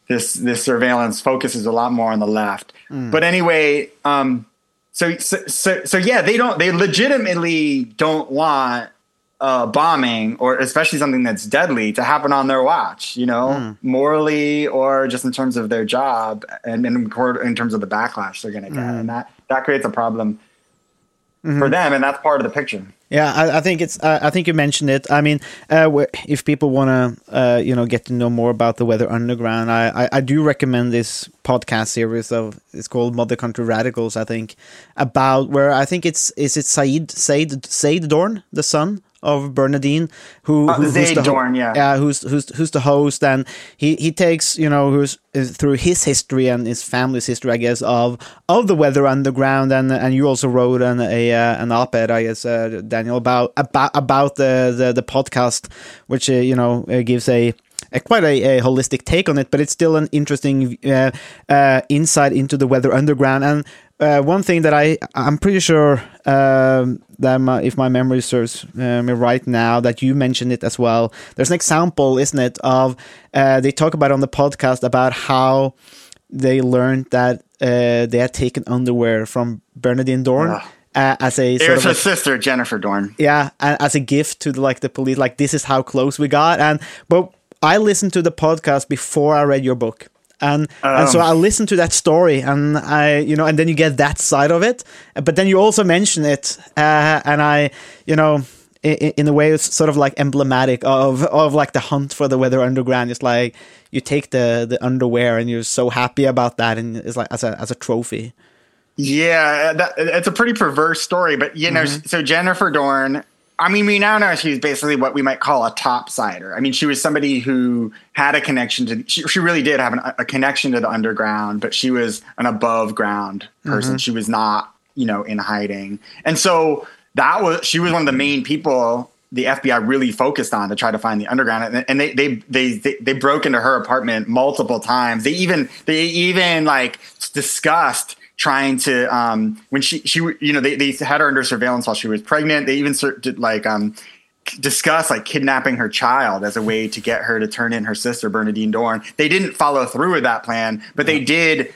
this this surveillance focuses a lot more on the left. Mm. But anyway. Um, so, so, so, so yeah, they don't, they legitimately don't want uh, bombing or especially something that's deadly to happen on their watch, you know, morally or just in terms of their job and, and in in terms of the backlash they're going to get. And that, that creates a problem for them. And that's part of the picture. Yeah, I, I think it's. Uh, I think you mentioned it. I mean, uh, if people want to, uh, you know, get to know more about the Weather Underground, I, I, I do recommend this podcast series of. It's called Mother Country Radicals. I think about where I think it's is it Said Said Said Dohrn, the son of Bernardine, who, Uh, who's Zayd the ho- Dohrn, yeah. yeah, who's who's who's the host, and he he takes you know who's is through his history and his family's history, I guess, of of the Weather Underground, and and you also wrote an a uh, an op-ed, I guess, uh, Daniel, about about about the the, the podcast, which uh, you know uh, gives a. A, quite a, a holistic take on it, but it's still an interesting uh, uh, insight into the Weather Underground. And uh, one thing that I I'm pretty sure um, that my, if my memory serves uh, me right now, that you mentioned it as well. There's an example, isn't it, of uh, they talk about on the podcast about how they learned that uh, they had taken underwear from Bernardine Dohrn. Ugh. Uh, as a sort of her a- sister, Jennifer Dohrn. yeah as a gift to the, like the police like this is how close we got and but i listened to the podcast before i read your book and and so Um. i listened to that story and i you know and then you get that side of it but then you also mention it uh, and i you know in, in a way it's sort of like emblematic of of like the hunt for the weather underground it's like you take the the underwear and you're so happy about that and it's like as a as a trophy Yeah, that, it's a pretty perverse story, but you know, Mm-hmm. so Jennifer Dohrn. I mean, we now know she's basically what we might call a topsider. I mean, she was somebody who had a connection to. She, she really did have an, a connection to the underground, but she was an above ground person. Mm-hmm. She was not, you know, in hiding, and so that was she was one of the main people the FBI really focused on to try to find the underground, and, and they, they they they they broke into her apartment multiple times. They even they even like discussed trying to um when she she you know they, they had her under surveillance while she was pregnant. They even did like um discuss like kidnapping her child as a way to get her to turn in her sister bernardine dohrn. They didn't follow through with that plan but they did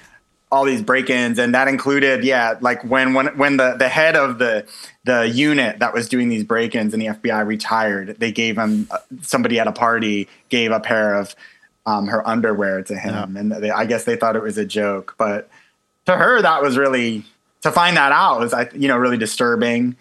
all these break-ins and that included yeah like when when when the the head of the the unit that was doing these break-ins in the FBI retired they gave him uh, somebody at a party gave a pair of um, her underwear to him. And they, I guess they thought it was a joke but to her that was really to find that out was you know really disturbing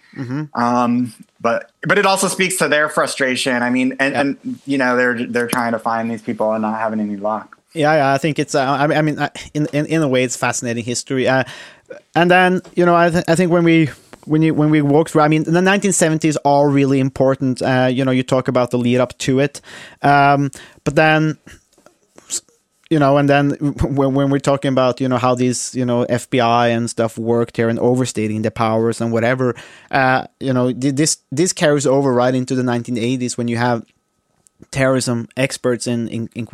um but but it also speaks to their frustration I mean and, and you know they're they're trying to find these people and not having any luck Yeah, yeah, I think it's. Uh, I mean, I mean, uh, in, in in a way, it's fascinating history. Uh, and then you know, I, th- I think when we when you when we walk through, I mean, the 1970s are really important. Uh, you know, you talk about the lead up to it, um, but then. You know, and then when, when we're talking about you know how these you know FBI and stuff worked here and overstating the powers and whatever, uh, you know th- this this carries over right into the 1980s when you have terrorism experts in in, in,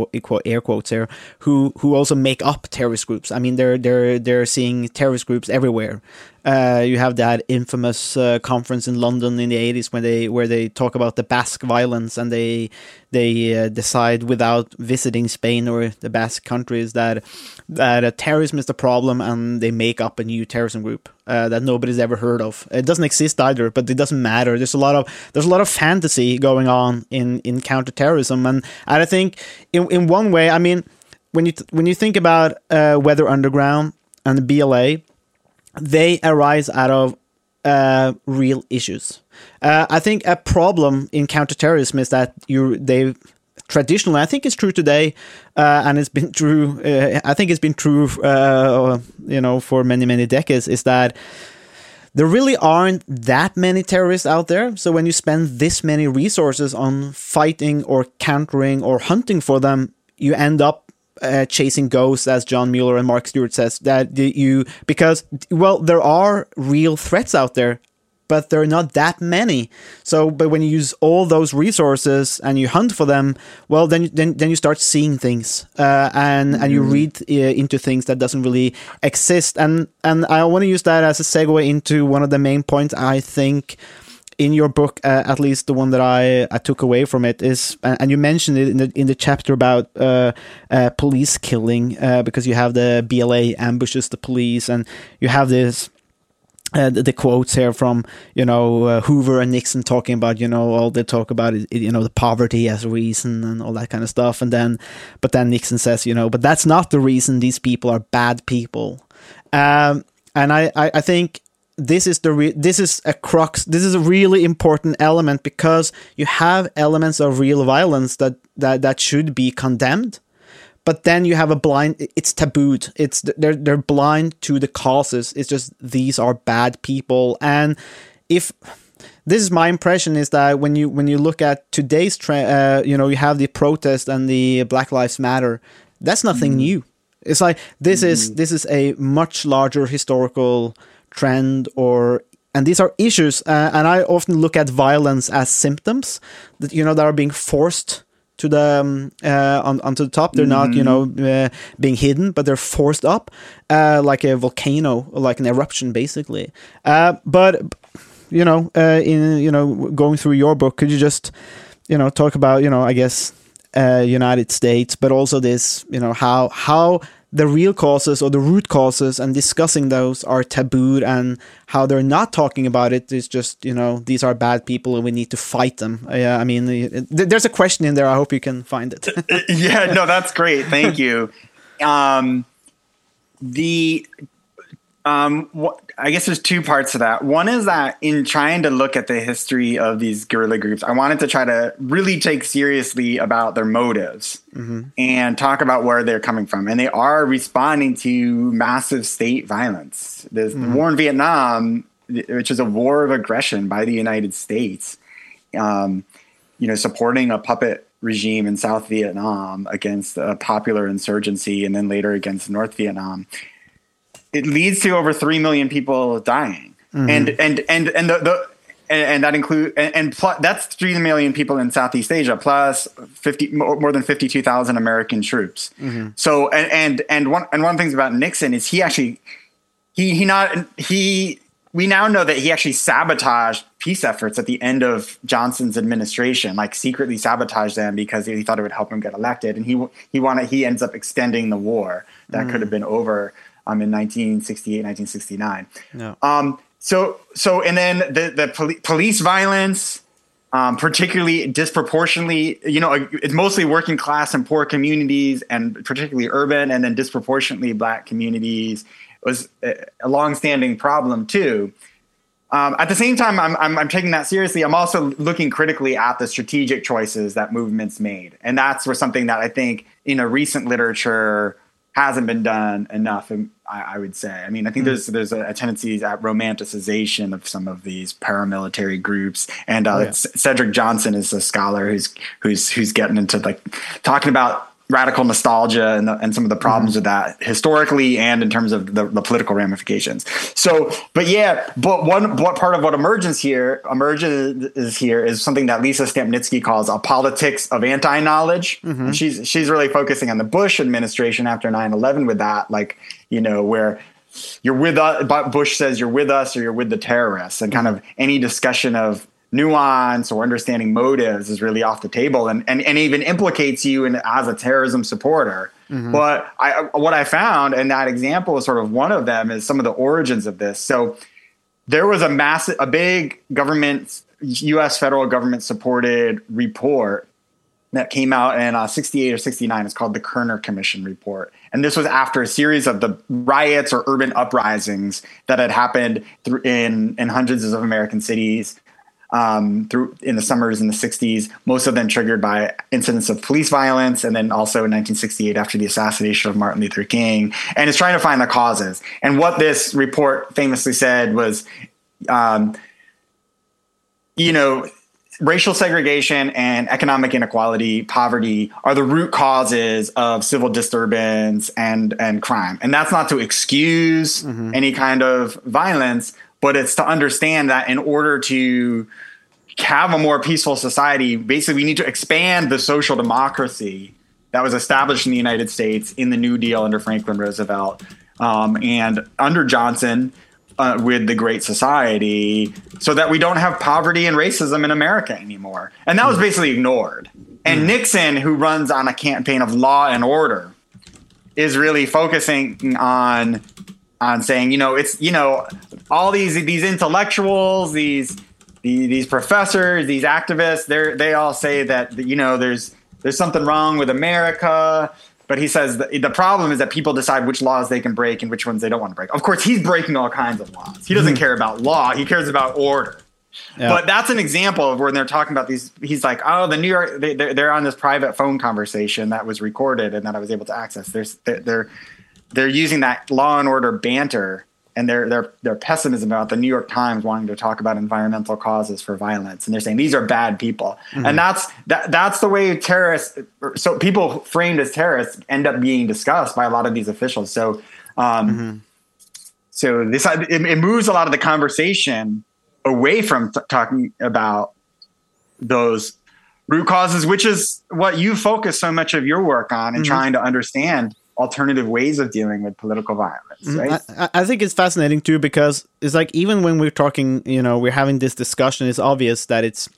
air quotes here who who also make up terrorist groups. I mean, they're they're they're seeing terrorist groups everywhere. Uh, you have that infamous uh, conference in London in the eighties when they where they talk about the Basque violence and they they uh, decide without visiting Spain or the Basque countries that that uh, terrorism is the problem and they make up a new terrorism group uh, that nobody's ever heard of. It doesn't exist either, but it doesn't matter. There's a lot of there's a lot of fantasy going on in in counterterrorism, and and I think in in one way, I mean, when you when you think about uh, Weather Underground and the BLA, they arise out of uh, real issues. Uh, I think a problem in counterterrorism is that you they traditionally, I think it's true today, uh, and it's been true. Uh, I think it's been true, uh, you know, for many many decades. Is that there really aren't that many terrorists out there. So when you spend this many resources on fighting or countering or hunting for them, you end up uh, chasing ghosts, as John Mueller and Mark Stewart says. That you because well, there are real threats out there, but there are not that many. So, but when you use all those resources and you hunt for them, well, then then then you start seeing things, uh, and and you read uh, into things that doesn't really exist. And and I want to use that as a segue into one of the main points I think in your book, uh, at least the one that I, I took away from it is, and you mentioned it in the in the chapter about uh, uh, police killing, uh, because you have the BLA ambushes the police, and you have this uh, the, the quotes here from you know uh, Hoover and Nixon talking about you know all they talk about is you know the poverty as a reason and all that kind of stuff. And then but then Nixon says you know but that's not the reason these people are bad people. Um, and I, I I think this is the re- this is a crux this is a really important element because you have elements of real violence that that that should be condemned but then you have a blind it's tabooed. It's they're they're blind to the causes. It's just these are bad people. And if this is my impression is that when you when you look at today's trend uh, you know you have the protest and the black lives matter that's nothing new. It's like this is this is a much larger historical trend or and these are issues uh, and i often look at violence as symptoms that you know that are being forced to the um, uh, on, onto the top. They're not, you know, uh, being hidden, but they're forced up, uh, like a volcano, like an eruption, basically. Uh, but you know, uh, in you know, going through your book, could you just, you know, talk about, you know, I guess, uh, United States, but also this, you know, how how the real causes or the root causes and discussing those are tabooed and how they're not talking about it is just you know these are bad people and we need to fight them yeah i mean th- there's a question in there i hope you can find it yeah, no, that's great. Thank you. Um, the um, what, I guess there's two parts to that. One is that in trying to look at the history of these guerrilla groups, I wanted to try to really take seriously about their motives and talk about where they're coming from. And they are responding to massive state violence. The war in Vietnam, which is a war of aggression by the United States, um, you know, supporting a puppet regime in South Vietnam against a popular insurgency and then later against North Vietnam it leads to over three million people dying, mm-hmm. and and and and the, the and, and that include and, and plus, that's three million people in Southeast Asia plus fifty more, than fifty two thousand American troops. Mm-hmm. So and and and one and one of the things about Nixon is he actually he he not he we now know that he actually sabotaged peace efforts at the end of Johnson's administration, like secretly sabotaged them because he thought it would help him get elected, and he he wanted he ends up extending the war. That could mm. have been over um, in 1968, 1969. Yeah. Um, so so and then the the poli- police violence, um, particularly disproportionately, you know, it's mostly working class and poor communities, and particularly urban, and then disproportionately black communities was a, a longstanding problem too. Um, at the same time, I'm, I'm, I'm taking that seriously. I'm also looking critically at the strategic choices that movements made, and that's where something that I think in a recent literature hasn't been done enough. and I, I would say. I mean, I think there's there's a, a tendency at romanticization of some of these paramilitary groups, and uh, yeah. C- Cedric Johnson is a scholar who's who's who's getting into like talking about radical nostalgia and, the, and some of the mm-hmm. problems with that historically and in terms of the, the political ramifications. So, but yeah, but one what part of what emerges here emerges is here is something that Lisa Stampnitzky calls a politics of anti-knowledge. And she's she's really focusing on the Bush administration after 9/11 with that, like you know where you're with us. But Bush says you're with us or you're with the terrorists, and kind of any discussion of nuance or understanding motives is really off the table, and and, and even implicates you in as a terrorism supporter. But I, what I found, and that example is sort of one of them, is some of the origins of this. So there was a massive, a big government, U.S. federal government supported report that came out in uh, 68 or 69. It's called the Kerner Commission Report. And this was after a series of the riots or urban uprisings that had happened through in, in hundreds of American cities um, through in the summers in the 60s, most of them triggered by incidents of police violence. And then also in 1968 after the assassination of Martin Luther King. And it's trying to find the causes. And what this report famously said was, um, you know, racial segregation and economic inequality, poverty are the root causes of civil disturbance and and crime. And that's not to excuse any kind of violence, but it's to understand that in order to have a more peaceful society, basically we need to expand the social democracy that was established in the United States in the New Deal under Franklin Roosevelt um, and under Johnson uh, with the Great Society, so that we don't have poverty and racism in America anymore. And that was basically ignored. And Nixon, who runs on a campaign of law and order, is really focusing on on saying, you know, it's you know, all these these intellectuals, these these, these professors, these activists, they they all say that you know there's there's something wrong with America. But he says the, the problem is that people decide which laws they can break and which ones they don't want to break. Of course, he's breaking all kinds of laws. He doesn't hmm. care about law. He cares about order. Yeah. But that's an example of when they're talking about these. He's like, oh, the New York, they, they're, they're on this private phone conversation that was recorded and that I was able to access. There's, they're, they're, they're using that law and order banter and their, their, their pessimism about the New York Times wanting to talk about environmental causes for violence. And they're saying these are bad people. Mm-hmm. And that's, that, that's the way terrorists, so people framed as terrorists end up being discussed by a lot of these officials. So, um, mm-hmm. so this it, it moves a lot of the conversation away from t- talking about those root causes, which is what you focus so much of your work on and mm-hmm. trying to understand alternative ways of dealing with political violence. Right? I, I- think it's fascinating too because it's like even when we're talking, you know, we're having this discussion, it's obvious that it's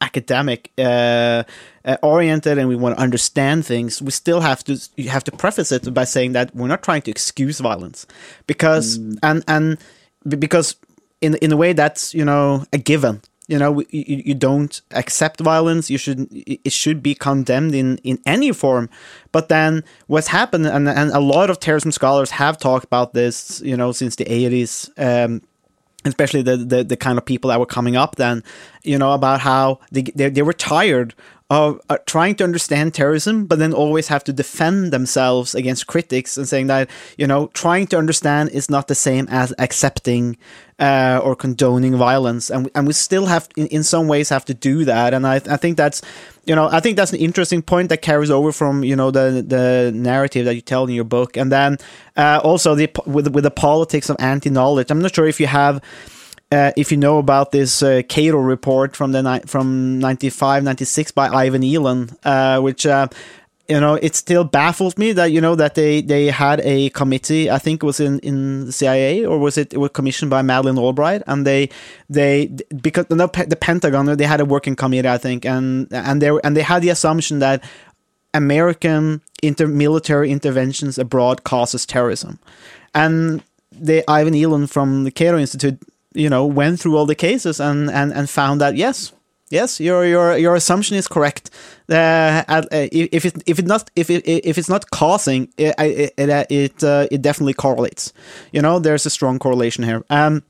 academic uh, uh, oriented and we want to understand things. We still have to you have to preface it by saying that we're not trying to excuse violence because and and because in in a way that's you know a given. You know, you, you don't accept violence. You should it should be condemned in in any form. But then what's happened, and and a lot of terrorism scholars have talked about this. You know, since the eighties. Um, especially the, the the kind of people that were coming up then, you know, about how they they, they were tired of uh, trying to understand terrorism, but then always have to defend themselves against critics and saying that you know trying to understand is not the same as accepting uh, or condoning violence, and and we still have in, in some ways have to do that, and I I think that's you know I think that's an interesting point that carries over from you know the the narrative that you tell in your book, and then uh, also the with with the politics of anti knowledge. I'm not sure if you have uh, if you know about this uh, Cato report from the from 95, 96 by Ivan Eland, uh, which uh, you know it still baffles me that you know that they they had a committee. I think it was in in the CIA or was it it was commissioned by Madeleine Albright, and they they because no, the Pentagon they had a working committee I think, and and they and they had the assumption that American inter- military interventions abroad causes terrorism, and the Ivan Eland from the Cato Institute, you know, went through all the cases and and, and found that yes, yes, your your your assumption is correct. Uh, uh, if it if it not if it if it's not causing it it it, it, uh, it definitely correlates. You know, there's a strong correlation here. Um,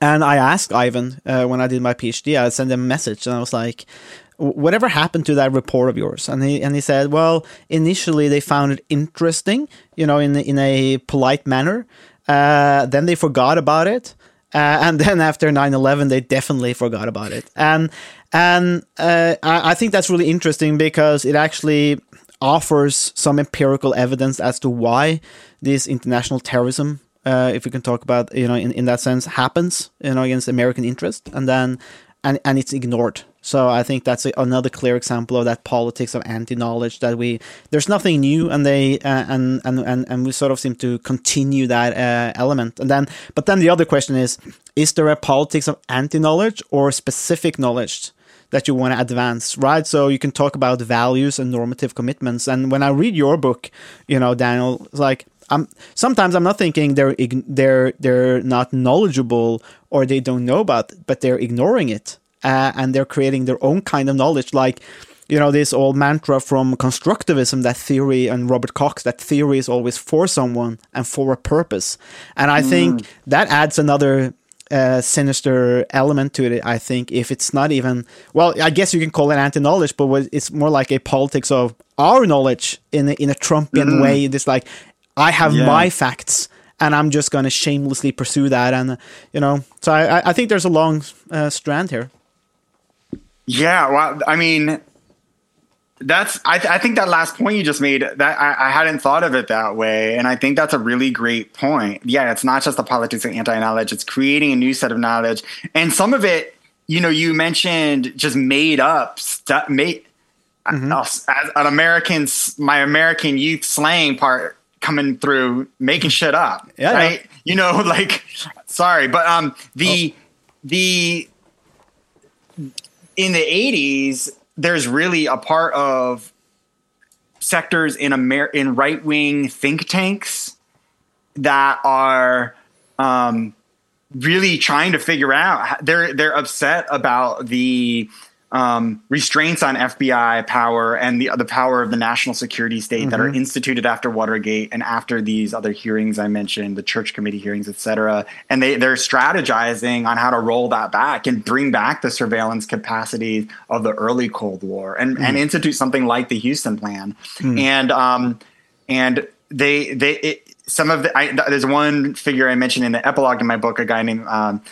and I asked Ivan uh, when I did my PhD, I sent him a message and I was like, whatever happened to that report of yours? And he and he said, well, initially they found it interesting, you know, in in a polite manner. Uh, then they forgot about it. Uh, and then after 9-11 they definitely forgot about it and and uh, I, think that's really interesting because it actually offers some empirical evidence as to why this international terrorism uh, if we can talk about you know in, in that sense happens you know against American interest and then and and it's ignored. So I think that's a, another clear example of that politics of anti-knowledge that we there's nothing new and they uh, and, and and and we sort of seem to continue that uh, element. And then but then the other question is is there a politics of anti-knowledge or specific knowledge that you want to advance, right? So you can talk about values and normative commitments. And when I read your book, you know, Daniel, it's like I'm sometimes I'm not thinking they're they're they're not knowledgeable or they don't know about, it, but they're ignoring it uh, and they're creating their own kind of knowledge, like. You know, this old mantra from constructivism, that theory, and Robert Cox, that theory is always for someone and for a purpose. And I think that adds another uh, sinister element to it. I think if it's not even well, I guess you can call it anti-knowledge, but it's more like a politics of our knowledge in a, in a Trumpian way. It's like I have Yeah. my facts, and I'm just going to shamelessly pursue that, and you know. So I, I- I think there's a long uh, strand here. Yeah, well, I mean, that's I, th- I think that last point you just made that I, I hadn't thought of it that way, and I think that's a really great point. Yeah, it's not just the politics of anti-knowledge; it's creating a new set of knowledge, and some of it, you know, you mentioned just made up stuff, made as an American, my American youth slang part coming through, making shit up, Yeah, right? You know, like sorry, but um, the the in the 80s there's really a part of sectors in Amer- in right-wing think tanks that are um, really trying to figure out. They're they're upset about the um, restraints on FBI power and the the power of the national security state that are instituted after Watergate and after these other hearings I mentioned, the Church Committee hearings, et cetera. And they they're strategizing on how to roll that back and bring back the surveillance capacity of the early Cold War and and institute something like the Huston Plan. And um, and they they it, some of the I, there's one figure I mentioned in the epilogue in my book, a guy named um,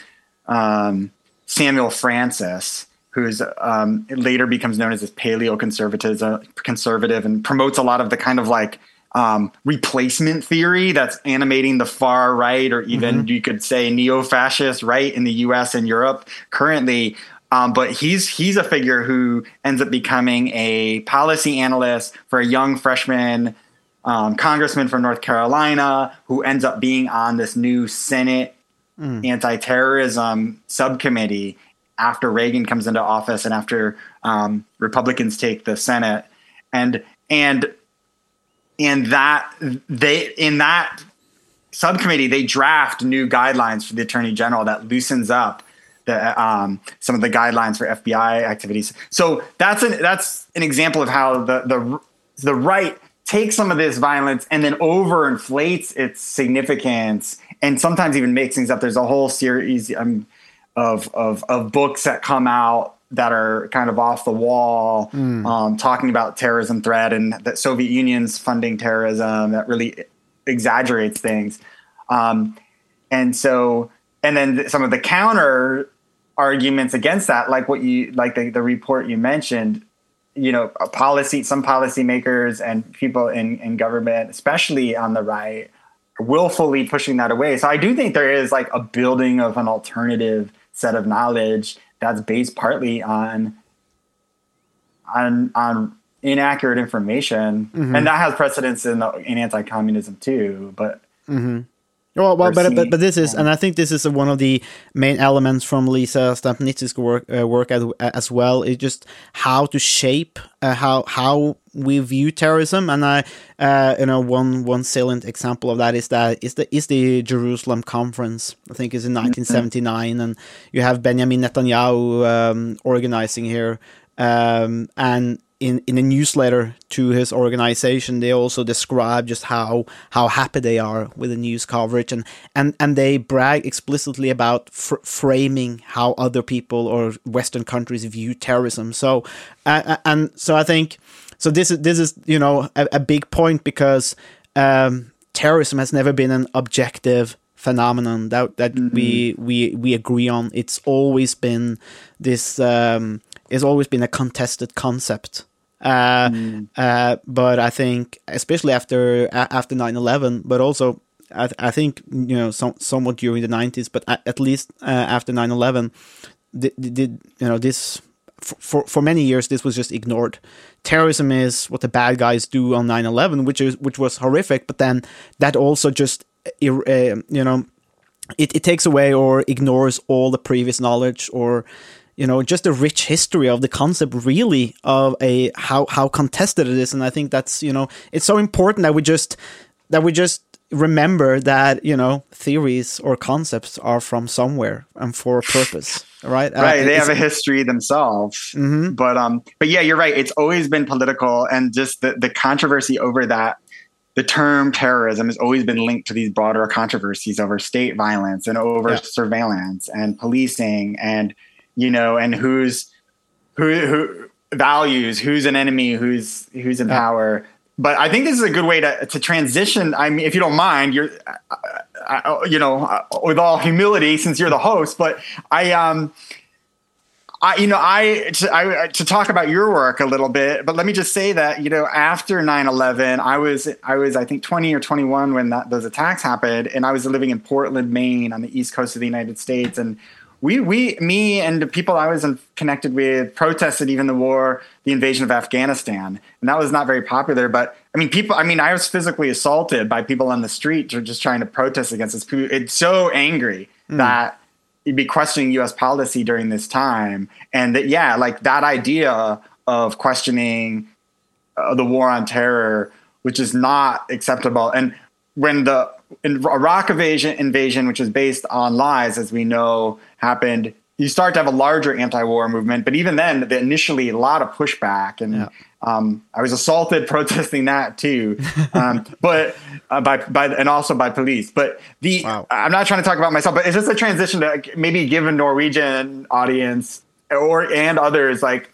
um, Samuel Francis, who's um, later becomes known as this paleo conservative, conservative, and promotes a lot of the kind of like um, replacement theory that's animating the far right, or even you could say neo-fascist right in the U.S. and Europe currently. Um, but he's he's a figure who ends up becoming a policy analyst for a young freshman um, congressman from North Carolina who ends up being on this new Senate anti-terrorism subcommittee after Reagan comes into office and after um, Republicans take the Senate, and and and that they in that subcommittee they draft new guidelines for the attorney general that loosens up the um, some of the guidelines for FBI activities. So that's an that's an example of how the the the right takes some of this violence and then overinflates its significance and sometimes even makes things up. There's a whole series um, of, of of books that come out that are kind of off the wall, um, talking about terrorism threat and that Soviet Union's funding terrorism that really exaggerates things. Um, and so, and then some of the counter arguments against that, like what you, like the, the report you mentioned, you know, a policy, some policymakers and people in, in government, especially on the right, willfully pushing that away. So I do think there is like a building of an alternative set of knowledge that's based partly on on on inaccurate information, mm-hmm. and that has precedence in the, in anti-communism too. But mm-hmm. Well, well but, but but this is, and I think this is one of the main elements from Lisa Stampnitzky's work uh, work as, as well. Is just how to shape uh, how how we view terrorism, and I, uh, you know, one one salient example of that is that is the is the Jerusalem conference. I think is in 1979, and you have Benjamin Netanyahu um, organizing here, um, and in, in a newsletter to his organization, they also describe just how how happy they are with the news coverage, and and and they brag explicitly about fr- framing how other people or Western countries view terrorism. So, uh, and so I think so. This is this is you know a, a big point because um, terrorism has never been an objective phenomenon that that we we we agree on. It's always been this. Um, it's always been a contested concept. Uh, uh, but I think, especially after after 9-11, but also I, th- I think you know some, somewhat during the 90s, but at, at least uh, after 9-11, did, did you know this for, for for many years this was just ignored. Terrorism is what the bad guys do on 9-11, which is which was horrific, but then that also just uh, you know it, it takes away or ignores all the previous knowledge or you know just a rich history of the concept really of a how how contested it is and i think that's you know it's so important that we just that we just remember that you know theories or concepts are from somewhere and for a purpose right Uh, right, they have a history themselves. But um, but yeah, you're right. It's always been political, and just the the controversy over that. The term terrorism has always been linked to these broader controversies over state violence and over Yeah. surveillance and policing, and you know, and who's who who values who's an enemy, who's who's in power. But I think this is a good way to to transition. I mean, if you don't mind, you're I, you know, uh, with all humility, since you're the host, but I, um, I, you know, I to, I to talk about your work a little bit, but let me just say that you know, after 9-11, I was I was I think twenty or twenty one when that those attacks happened, and I was living in Portland, Maine, on the east coast of the United States, and we we me and the people I was in, connected with protested even the war, the invasion of Afghanistan, and that was not very popular. But I mean, people. I mean, I was physically assaulted by people on the street for just trying to protest against this. It's so angry that you'd be questioning U.S. policy during this time, and that yeah, like that idea of questioning uh, the war on terror, which is not acceptable. And when the in Iraq invasion, invasion, which is based on lies, as we know, happened. You start to have a larger anti-war movement, but even then, the, initially a lot of pushback, and Yeah. um, I was assaulted protesting that too, um, but uh, by by and also by police. But the Wow. I'm not trying to talk about myself, but it's just a transition to maybe give a Norwegian audience or and others like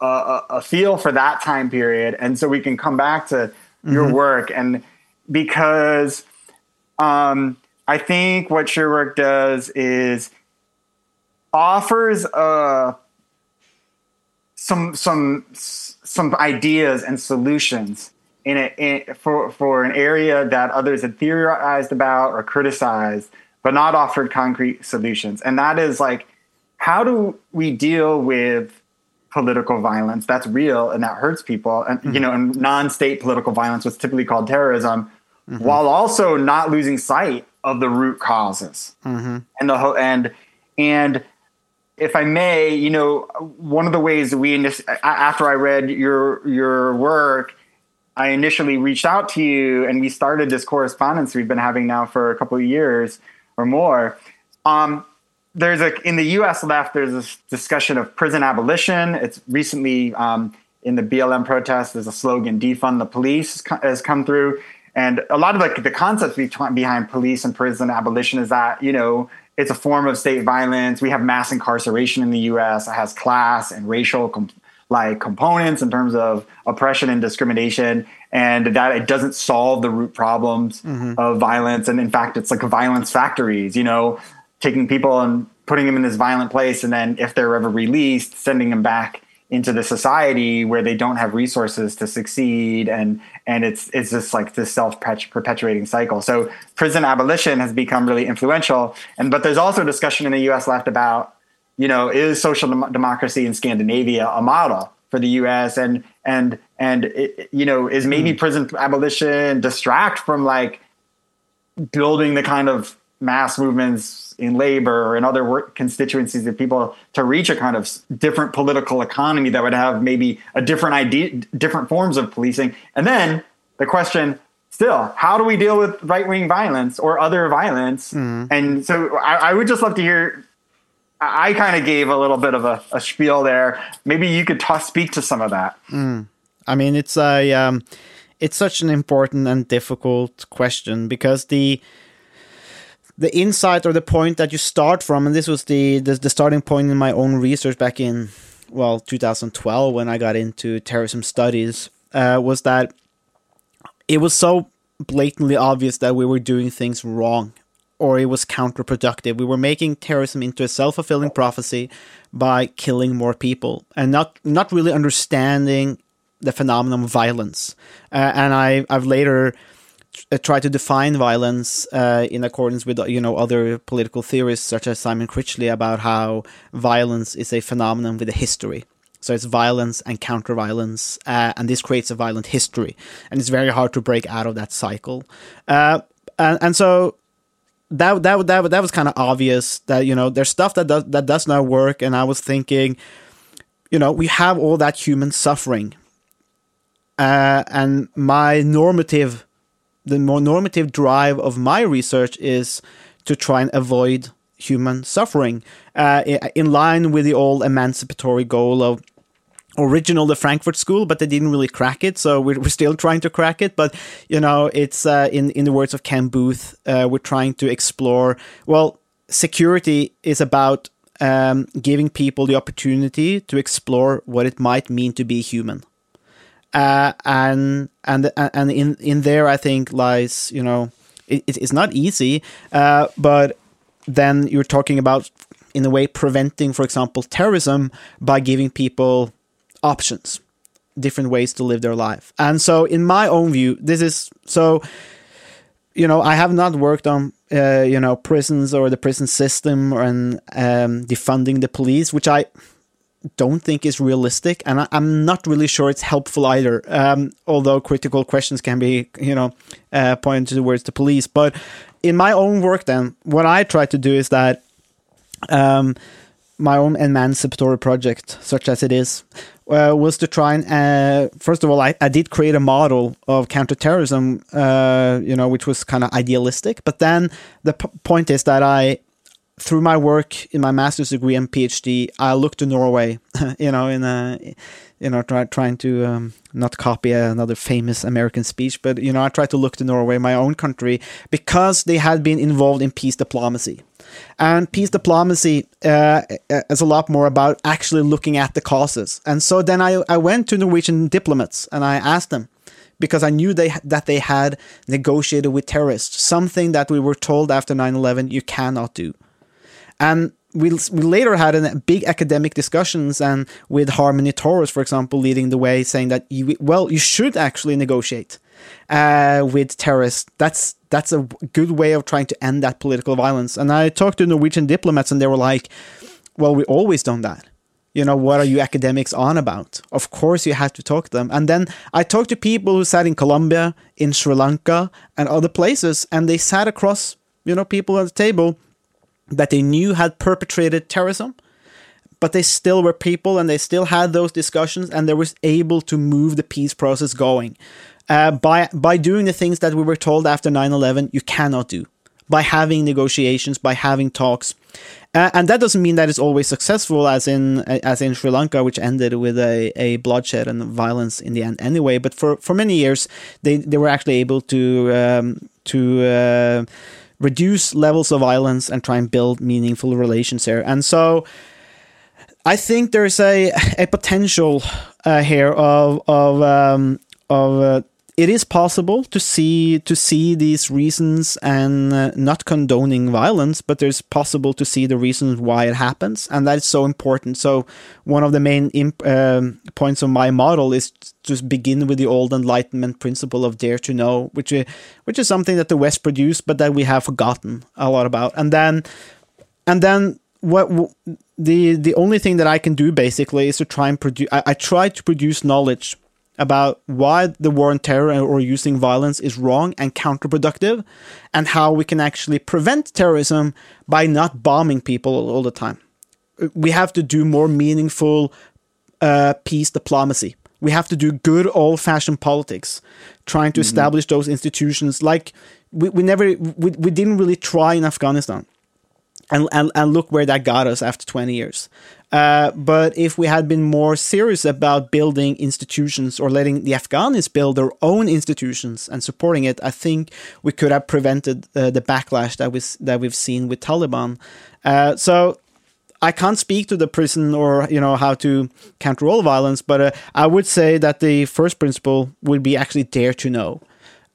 a, a, a feel for that time period, and so we can come back to your work and because um, I think what your work does is offers uh, some some some ideas and solutions in a in, for for an area that others had theorized about or criticized, but not offered concrete solutions. And that is like, how do we deal with political violence that's real and that hurts people and you know and non-state political violence what's typically called terrorism while also not losing sight of the root causes and the ho- and and if I may, you know, one of the ways that we after I read your your work, I initially reached out to you, and we started this correspondence we've been having now for a couple of years or more. Um, there's a in the U.S. left. There's this discussion of prison abolition. It's recently um, in the BLM protests. There's a slogan "Defund the Police" has come through, and a lot of like the concepts be- behind police and prison abolition is that you know it's a form of state violence. We have mass incarceration in the U.S. It has class and racial com- like components in terms of oppression and discrimination, and that it doesn't solve the root problems mm-hmm. of violence. And in fact, it's like violence factories. You know, taking people and putting them in this violent place, and then if they're ever released, sending them back into the society where they don't have resources to succeed and and it's it's just like this self perpetuating cycle. So prison abolition has become really influential and but there's also a discussion in the US left about you know is social dem- democracy in Scandinavia a model for the US and and and it, you know is maybe hmm. prison abolition distract from like building the kind of mass movements in labor and other work constituencies of people to reach a kind of different political economy that would have maybe a different idea, different forms of policing. And then the question still, how do we deal with right wing violence or other violence? And so I, I would just love to hear. I, I kind of gave a little bit of a, a spiel there. Maybe you could ta speak to some of that. I mean, it's a um, it's such an important and difficult question because the the insight or the point that you start from, and this was the the, the starting point in my own research back in well 2012 when I got into terrorism studies, uh, was that it was so blatantly obvious that we were doing things wrong or it was counterproductive. We were making terrorism into a self-fulfilling prophecy by killing more people and not not really understanding the phenomenon of violence. Uh, and I I've later uh, tried to define violence uh, in accordance with you know other political theorists such as Simon Critchley about how violence is a phenomenon with a history. So it's violence and counter violence, uh, and this creates a violent history, and it's very hard to break out of that cycle. Uh, and, and so that that that that was kind of obvious that you know there's stuff that does that does not work, and I was thinking, you know, we have all that human suffering, uh, and my normative, the more normative drive of my research is to try and avoid human suffering, uh, in line with the old emancipatory goal of original the Frankfurt School, but they didn't really crack it. So we're, we're still trying to crack it. But you know, it's uh, in in the words of Ken Booth, uh, we're trying to explore. Well, security is about um, giving people the opportunity to explore what it might mean to be human. Uh, and and and in in there, I think lies you know it, it's not easy, uh, but then you're talking about in a way preventing, for example, terrorism by giving people options, different ways to live their life. And so, in my own view, this is so. You know, I have not worked on uh, you know prisons or the prison system or and um, defunding the police, which I don't think is realistic, and I, I'm not really sure it's helpful either. Um, although critical questions can be, you know, uh, pointed towards the police, but in my own work, then what I try to do is that um, my own emancipatory project, such as it is, uh, was to try and uh, first of all, I, I did create a model of counterterrorism, uh, you know, which was kind of idealistic. But then the point is that I, through my work in my master's degree and PhD, I looked to Norway, you know, in a, you know, try, trying to um, not copy another famous American speech, but you know, I tried to look to Norway, my own country, because they had been involved in peace diplomacy. And peace diplomacy uh, is a lot more about actually looking at the causes. And so then I, I went to Norwegian diplomats and I asked them, because I knew they that they had negotiated with terrorists, something that we were told after 9/11 you cannot do. And we, we later had a big academic discussions and with Harmonie Toros, for example, leading the way, saying that you, well, you should actually negotiate uh, with terrorists. That's that's a good way of trying to end that political violence. And I talked to Norwegian diplomats, and they were like, "Well, we always done that." You know, what are you academics on about? Of course, you have to talk to them. And then I talked to people who sat in Colombia, in Sri Lanka, and other places, and they sat across, you know, people at the table that they knew had perpetrated terrorism, but they still were people and they still had those discussions and they was able to move the peace process going. Uh, by by doing the things that we were told after 9-11 you cannot do. By having negotiations by having talks. Uh, and that doesn't mean that it's always successful as in as in Sri Lanka which ended with a, a bloodshed and violence in the end anyway. But for, for many years they, they were actually able to um, to uh, reduce levels of violence and try and build meaningful relations here. And so I think there's a a potential uh, here of of um, of uh, it is possible to see to see these reasons and uh, not condoning violence, but there's possible to see the reasons why it happens, and that's so important. So one of the main imp- um, points of my model is to begin with the old Enlightenment principle of dare to know, which is, which is something that the West produced, but that we have forgotten a lot about, and then and then what the the only thing that I can do basically is to try and produce. I, I try to produce knowledge about why the war on terror or using violence is wrong and counterproductive, and how we can actually prevent terrorism by not bombing people all the time. We have to do more meaningful uh, peace diplomacy. We have to do good old fashioned politics, trying to mm-hmm. establish those institutions. Like we, we never, we, we didn't really try in Afghanistan. And, and, and look where that got us after 20 years. Uh, but if we had been more serious about building institutions or letting the Afghans build their own institutions and supporting it, I think we could have prevented uh, the backlash that we that we've seen with Taliban. Uh, so I can't speak to the prison or you know how to counter all violence, but uh, I would say that the first principle would be actually dare to know,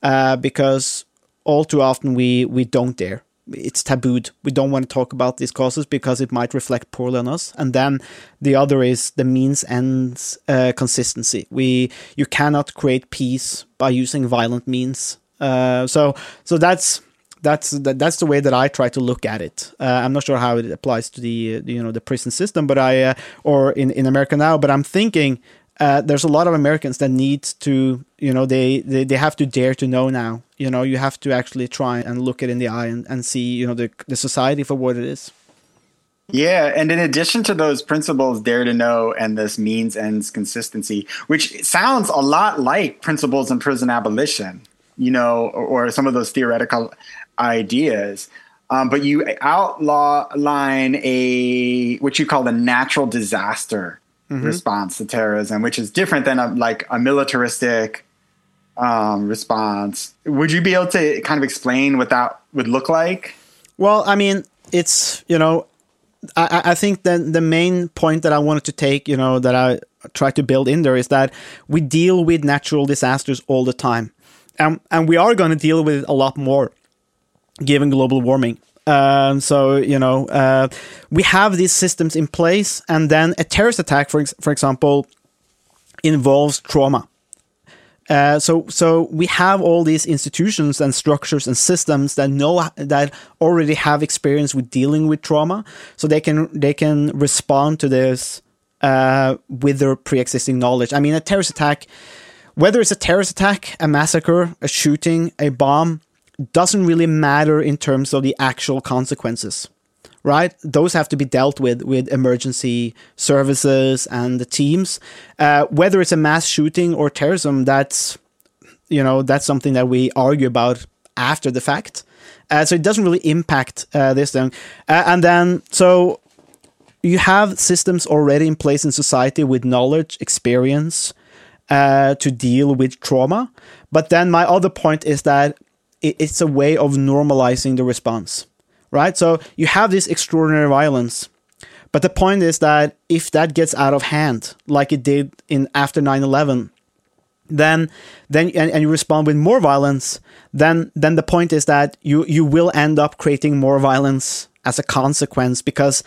uh, because all too often we we don't dare it's tabooed. We don't want to talk about these causes because it might reflect poorly on us. And then the other is the means ends uh, consistency. We you cannot create peace by using violent means. Uh, so so that's that's that's the way that I try to look at it. Uh, I'm not sure how it applies to the, you know the prison system, but I uh, or in in America now. But I'm thinking uh, there's a lot of Americans that need to, you know, they, they, they have to dare to know now. You know, you have to actually try and look it in the eye and, and see, you know, the, the society for what it is. Yeah, and in addition to those principles, dare to know and this means ends consistency, which sounds a lot like principles in prison abolition, you know, or, or some of those theoretical ideas. Um, but you outline a what you call the natural disaster mm-hmm. response to terrorism, which is different than a, like a militaristic um, response. Would you be able to kind of explain what that would look like? Well, I mean, it's you know, I, I think that the main point that I wanted to take, you know, that I try to build in there is that we deal with natural disasters all the time, and and we are going to deal with it a lot more, given global warming. Um, so you know, uh, we have these systems in place, and then a terrorist attack, for ex- for example, involves trauma. Uh, so, so we have all these institutions and structures and systems that know that already have experience with dealing with trauma, so they can they can respond to this uh, with their pre-existing knowledge. I mean, a terrorist attack, whether it's a terrorist attack, a massacre, a shooting, a bomb, doesn't really matter in terms of the actual consequences, right? Those have to be dealt with with emergency services and the teams. Uh, whether it's a mass shooting or terrorism, that's you know that's something that we argue about after the fact. Uh, so it doesn't really impact uh, this thing. Uh, and then so you have systems already in place in society with knowledge, experience uh, to deal with trauma. But then my other point is that it's a way of normalizing the response, right? So you have this extraordinary violence. But the point is that if that gets out of hand, like it did in after 9-11, then then and, and you respond with more violence, then then the point is that you you will end up creating more violence as a consequence because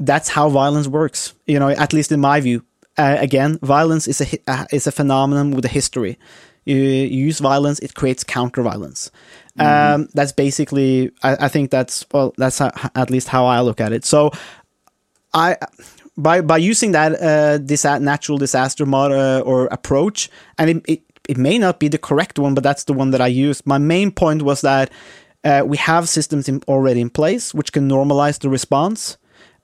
that's how violence works. You know, at least in my view. Uh, again, violence is a uh, is a phenomenon with a history. You, you use violence, it creates counter violence. Um, that's basically, I, I think that's well, that's how, at least how I look at it. So, I by by using that uh, disa- natural disaster model or approach, and it, it it may not be the correct one, but that's the one that I used. My main point was that uh, we have systems in, already in place which can normalize the response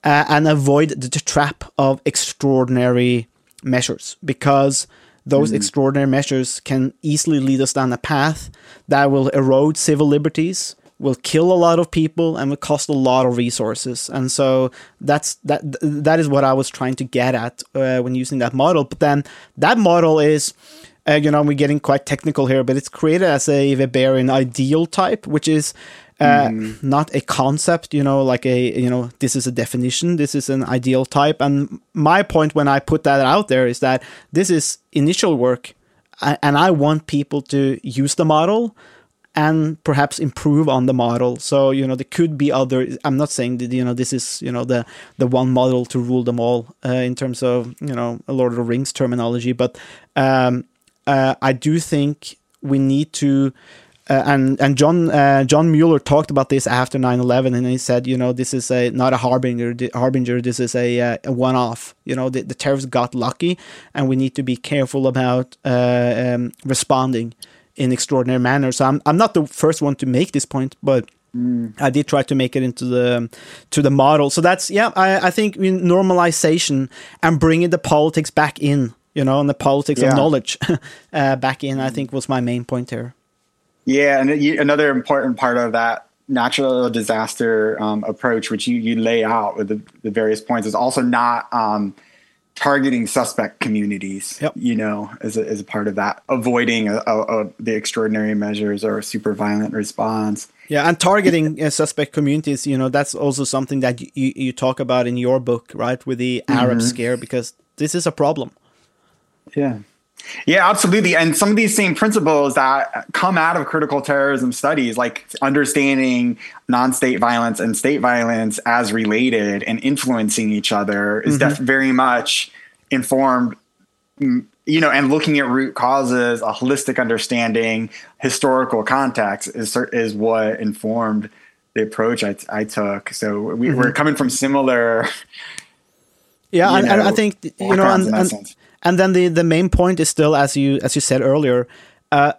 uh, and avoid the, the trap of extraordinary measures because those extraordinary measures can easily lead us down a path that will erode civil liberties will kill a lot of people and will cost a lot of resources. And so that's that that is what i was trying to get at uh, when using that model. But then that model is uh, you know we're getting quite technical here but it's created as a weberian ideal type which is uh, not a concept, you know, like a, you know, this is a definition, this is an ideal type. And my point when I put that out there is that this is initial work and I want people to use the model and perhaps improve on the model. So, you know, there could be other, I'm not saying that, you know, this is, you know, the, the one model to rule them all uh, in terms of, you know, a Lord of the Rings terminology, but um, uh, I do think we need to, uh, and and John uh, John Mueller talked about this after 9/11, and he said, you know, this is a not a harbinger harbinger. This is a, uh, a one off. You know, the, the terrorists got lucky, and we need to be careful about uh, um, responding in extraordinary manner. So I'm I'm not the first one to make this point, but. I did try to make it into the to the model. So that's yeah. I, I think normalization and bringing the politics back in, you know, and the politics Yeah. of knowledge uh, back in. I think was my main point here. Yeah, and you- another important part of that natural disaster um, approach, which you, you lay out with the, the various points, is also not um, targeting suspect communities. Yep. You know, as a, as a part of that, avoiding a, a, the extraordinary measures or a super violent response. Yeah, and targeting uh, suspect communities, you know, that's also something that you, you, you talk about in your book, right, with the Arab scare, because this is a problem. Yeah. Yeah, absolutely. And some of these same principles that come out of critical terrorism studies, like understanding non state violence and state violence as related and influencing each other, is def- very much informed, mm, you know, and looking at root causes, a holistic understanding, historical context is, is what informed the approach I, I took. So we, we're coming from similar. Yeah, and, and I think you know, backgrounds and, and, sense. And then the the main point is still, as you as you said earlier, uh,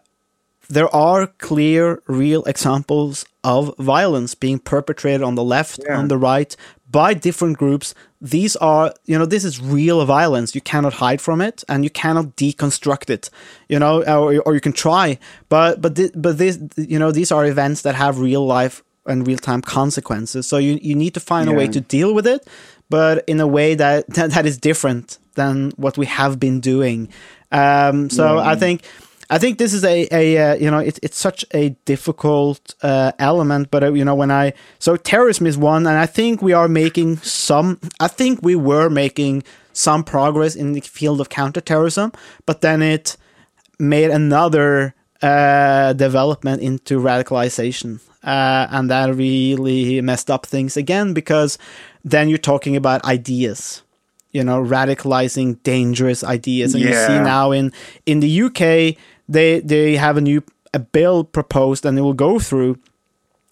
there are clear, real examples of violence being perpetrated on the left, Yeah. on the right, by different groups. These are, you know, this is real violence. You cannot hide from it, and you cannot deconstruct it. You know, or, or you can try, but but thi- but this, you know, these are events that have real life and real time consequences. So you you need to find a way to deal with it, but in a way that that, that is different than what we have been doing. Um, so I think I think this is a, a uh, you know it's it's such a difficult uh, element. But uh, you know when I so terrorism is one, and I think we are making some. I think we were making some progress in the field of counterterrorism, but then it made another uh, development into radicalization. Uh, and that really messed up things again because then you're talking about ideas, you know, radicalizing dangerous ideas. And you see now in, in the UK, they, they have a new a bill proposed and it will go through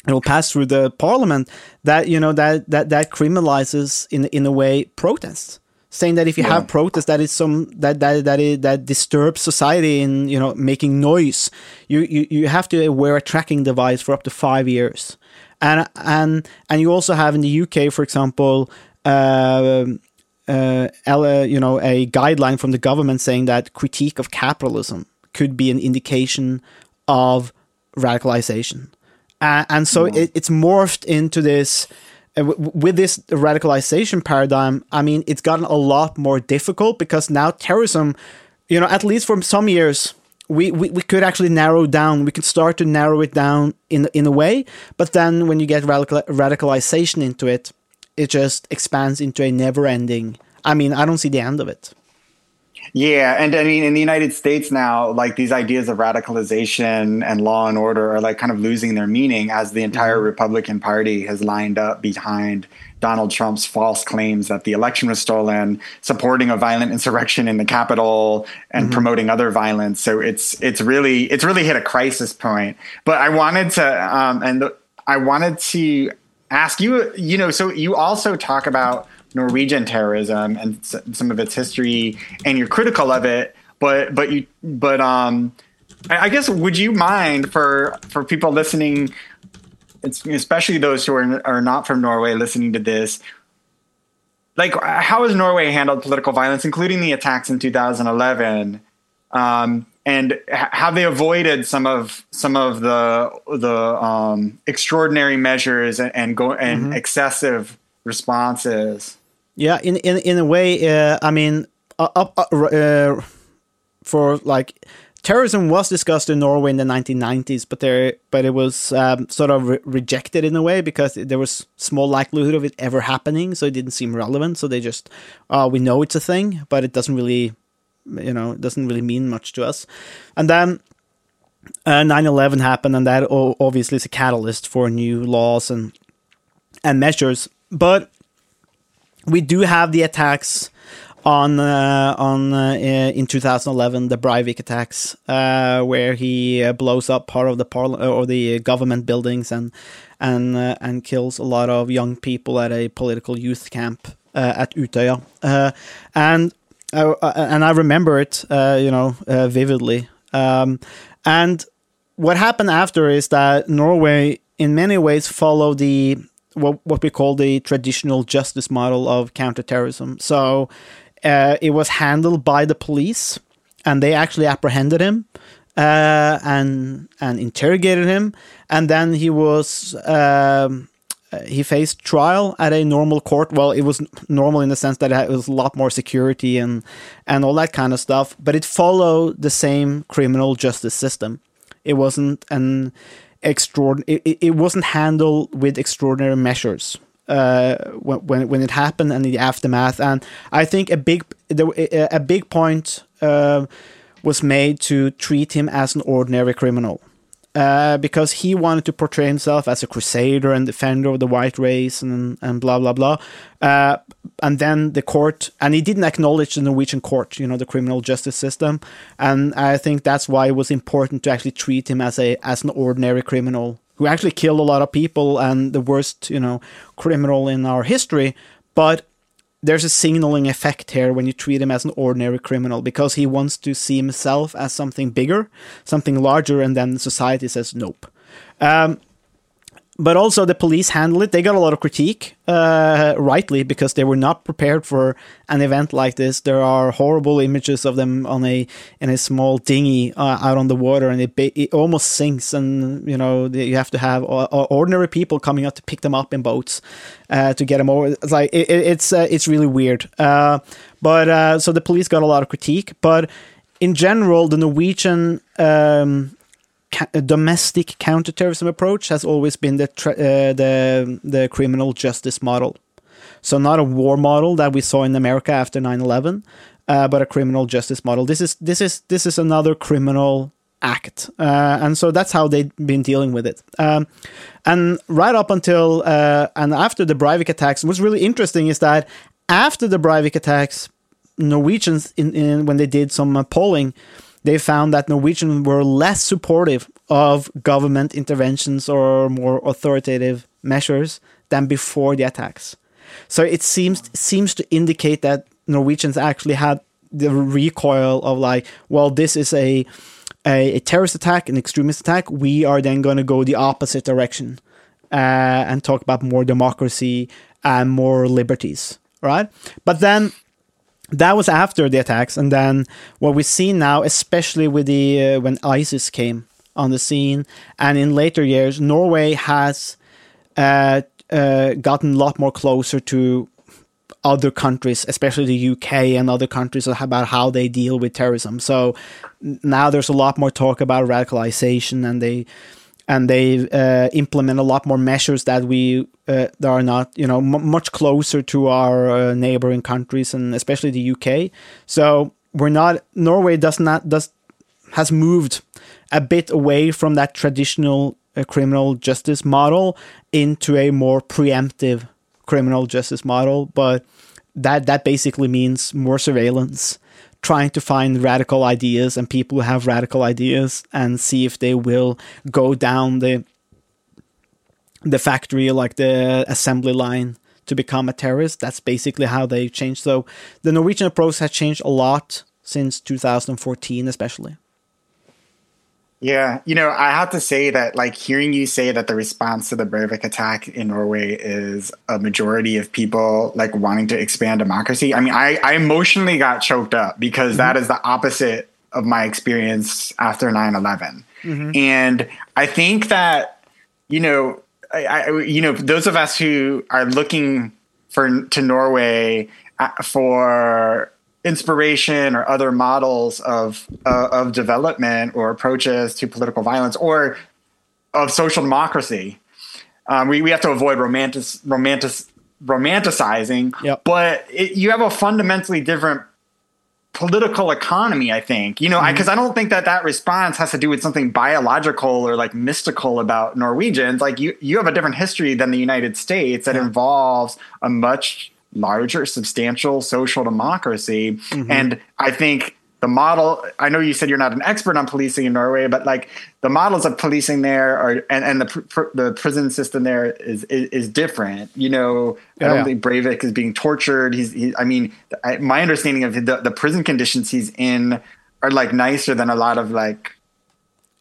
it will pass through the parliament that you know that that that criminalizes in in a way protests saying that if you have protests that is some that that that is, that disturbs society in you know making noise you, you you have to wear a tracking device for up to five years and and and you also have in the UK, for example. Uh, uh, you know, a guideline from the government saying that critique of capitalism could be an indication of radicalization, uh, and so it, it's morphed into this. Uh, w- with this radicalization paradigm, I mean, it's gotten a lot more difficult because now terrorism, you know, at least for some years, we, we, we could actually narrow down. We could start to narrow it down in in a way, but then when you get radical, radicalization into it, it just expands into a never-ending. I mean, I don't see the end of it. Yeah, and I mean, in the United States now, like these ideas of radicalization and law and order are like kind of losing their meaning as the entire Republican Party has lined up behind Donald Trump's false claims that the election was stolen, supporting a violent insurrection in the Capitol, and promoting other violence. So it's it's really it's really hit a crisis point. But I wanted to um, and I wanted to ask you, you know, so you also talk about Norwegian terrorism and some of its history, and you're critical of it. But but you but um, I guess would you mind for for people listening, especially those who are are not from Norway listening to this, like how has Norway handled political violence, including the attacks in 2011? Um, and have they avoided some of some of the the um, extraordinary measures and, and go and excessive responses? Yeah, in in in a way, uh, I mean, uh, uh, uh, for like terrorism was discussed in Norway in the 1990s, but there but it was um, sort of re- rejected in a way because there was small likelihood of it ever happening, so it didn't seem relevant. So they just, uh, we know it's a thing, but it doesn't really, you know, it doesn't really mean much to us. And then uh, 9/11 happened, and that obviously is a catalyst for new laws and and measures. But we do have the attacks on uh, on uh, in 2011 the Breivik attacks uh, where he uh, blows up part of the parliament or the government buildings and and uh, and kills a lot of young people at a political youth camp uh, at Utøya uh, and I remember it uh, you know uh, vividly um, and what happened after is that Norway in many ways followed the what what we call the traditional justice model of counterterrorism. So uh, it was handled by the police, and they actually apprehended him uh, and and interrogated him, and then he was. Um, he faced trial at a normal court. Well, it was normal in the sense that it was a lot more security and and all that kind of stuff. But it followed the same criminal justice system. It wasn't an extraordinary. It, it wasn't handled with extraordinary measures uh, when when it happened and the aftermath. And I think a big a big point uh, was made to treat him as an ordinary criminal. Uh, because he wanted to portray himself as a crusader and defender of the white race and and blah blah blah, uh, and then the court and he didn't acknowledge the Norwegian court, you know, the criminal justice system, and I think that's why it was important to actually treat him as a as an ordinary criminal who actually killed a lot of people and the worst, you know, criminal in our history, but there's a signaling effect here when you treat him as an ordinary criminal because he wants to see himself as something bigger, something larger, and then society says nope. Um, but also the police handle it. They got a lot of critique, uh, rightly, because they were not prepared for an event like this. There are horrible images of them on a in a small dinghy uh, out on the water, and it it almost sinks. And you know you have to have uh, uh, ordinary people coming out to pick them up in boats uh, to get them over. It's like it, it- it's uh, it's really weird. But so the police got a lot of critique, but in general, the Norwegian. Um, domestic counterterrorism approach has always been the uh, the the criminal justice model. So not a war model that we saw in America after 9/11, uh, but a criminal justice model. This is this is this is another criminal act, uh, and so that's how they've been dealing with it. Um, and right up until uh, and after the Breivik attacks, what's really interesting is that after the Breivik attacks, Norwegians in, in when they did some uh, polling, they found that Norwegians were less supportive of government interventions or more authoritative measures than before the attacks. So it seems seems to indicate that Norwegians actually had the recoil of like, well, this is a a, a terrorist attack, an extremist attack. We are then going to go the opposite direction uh, and talk about more democracy and more liberties, right? But then that was after the attacks, and then what we see now, especially with the uh, when ISIS came on the scene, and in later years, Norway has uh, uh, gotten a lot more closer to other countries, especially the UK and other countries, about how they deal with terrorism. So now there's a lot more talk about radicalization, and they and they uh, implement a lot more measures that we uh, that are not you know much closer to our uh, neighboring countries and especially the UK. So we're not Norway does not does has moved a bit away from that traditional uh, criminal justice model into a more preemptive criminal justice model, but that that basically means more surveillance trying to find radical ideas and people who have radical ideas and see if they will go down the the factory like the assembly line to become a terrorist. That's basically how they changed. So the norwegian approach has changed a lot since 2014 especially yeah, you know, I have to say that, like, hearing you say that the response to the Breivik attack in Norway is a majority of people like wanting to expand democracy. I mean, I, I emotionally got choked up because mm-hmm. that is the opposite of my experience after 9 11. Mm-hmm. And I think that, you know, I, I, you know, those of us who are looking for to Norway uh, for inspiration or other models of uh, of development or approaches to political violence or of social democracy. Um, we, we have to avoid romantic, romantic, romanticizing, yep. but it, you have a fundamentally different political economy, I think. You know, because mm-hmm. I, I, don't think that that response has to do with something biological or like mystical about Norwegians. Like you, you have a different history than the United States that yeah. involves a much larger, substantial social democracy. Mm-hmm. And I think the model i know you said you're not an expert on policing in norway but like the models of policing there are and, and the pr- the prison system there is is, is different you know yeah, i don't yeah. think breivik is being tortured he's he, i mean I, my understanding of the, the prison conditions he's in are like nicer than a lot of like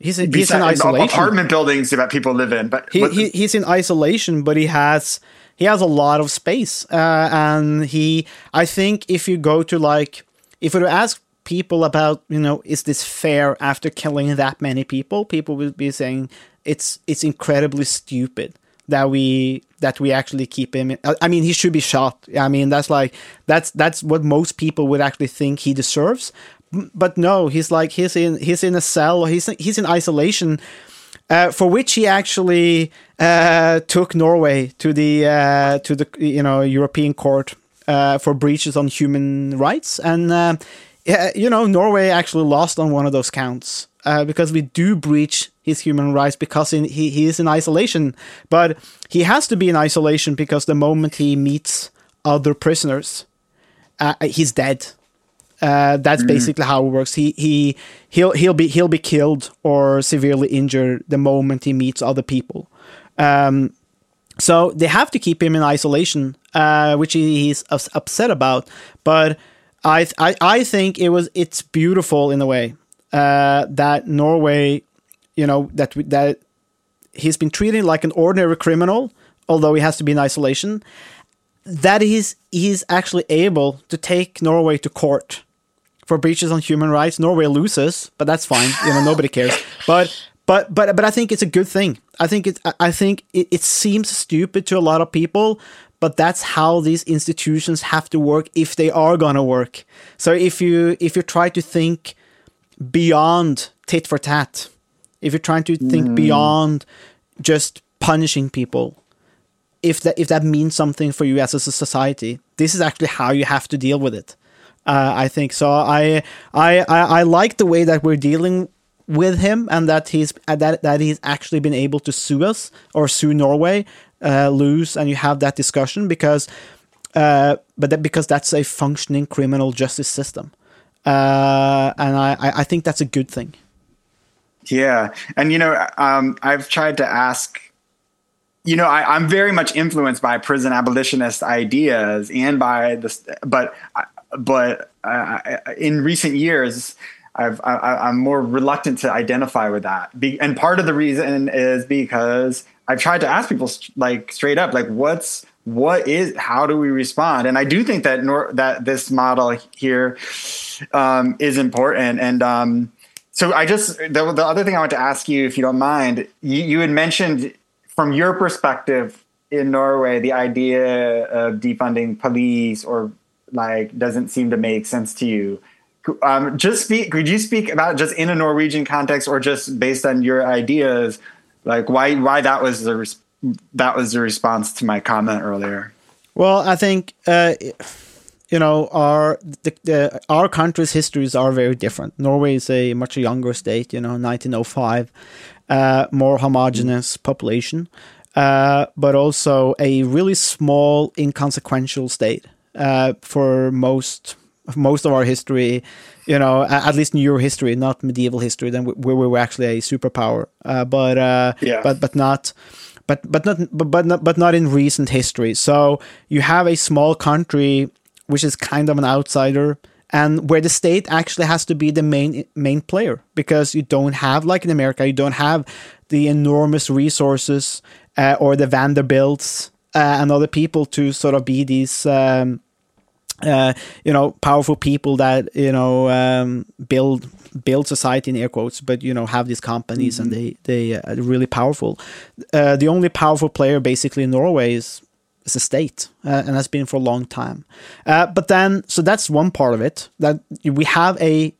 he's, in, he's in isolation apartment buildings that people live in but he, he, he's in isolation but he has he has a lot of space, uh, and he. I think if you go to like, if you ask people about, you know, is this fair after killing that many people? People will be saying it's it's incredibly stupid that we that we actually keep him. I mean, he should be shot. I mean, that's like that's that's what most people would actually think he deserves. But no, he's like he's in he's in a cell. He's he's in isolation uh, for which he actually uh, took Norway to the uh, to the you know European Court uh, for breaches on human rights, and uh, you know Norway actually lost on one of those counts because we do breach his human rights because in, he he is in isolation, but he has to be in isolation because the moment he meets other prisoners, he's dead uh, that's mm. basically how it works. He he he'll he'll be he'll be killed or severely injured the moment he meets other people. Um, so they have to keep him in isolation, uh, which he's upset about. But I, I I think it was it's beautiful in a way uh, that Norway, you know that that he's been treated like an ordinary criminal, although he has to be in isolation. That he's he's actually able to take Norway to court for breaches on human rights. Norway loses, but that's fine. You know, nobody cares. But but but but I think it's a good thing. I think it I think it, it seems stupid to a lot of people, but that's how these institutions have to work if they are gonna work. So if you if you try to think beyond tit for tat, if you're trying to think mm. beyond just punishing people, if that if that means something for you as a society, this is actually how you have to deal with it. Uh, I think so. I, I I I like the way that we're dealing with him, and that he's uh, that that he's actually been able to sue us or sue Norway, uh, lose, and you have that discussion because, uh, but that because that's a functioning criminal justice system, uh, and I I think that's a good thing. Yeah, and you know, um, I've tried to ask you know, I, am very much influenced by prison abolitionist ideas and by this, but but in recent years, I've, I, I'm more reluctant to identify with that. Be, and part of the reason is because I've tried to ask people like straight up, like what's what is how do we respond? And I do think that nor, that this model here um, is important. And um, so I just the, the other thing I want to ask you, if you don't mind, you, you had mentioned from your perspective in Norway, the idea of defunding police or like doesn't seem to make sense to you. Um, just speak. Could you speak about just in a Norwegian context, or just based on your ideas, like why why that was the res- that was the response to my comment earlier? Well, I think uh, you know our the, the, our country's histories are very different. Norway is a much younger state. You know, 1905, uh, more homogenous population, uh, but also a really small, inconsequential state uh, for most most of our history, you know, at least in your history, not medieval history, then where we were actually a superpower. Uh, but uh, yeah. but but not. But but not but, but not but not in recent history. So you have a small country which is kind of an outsider, and where the state actually has to be the main main player because you don't have like in America, you don't have the enormous resources uh, or the Vanderbilts uh, and other people to sort of be these. Um, uh, you know, powerful people that you know um, build build society in air quotes, but you know have these companies mm-hmm. and they they are really powerful. Uh, the only powerful player basically in Norway is is a state, uh, and that's been for a long time. Uh, but then, so that's one part of it. That we have a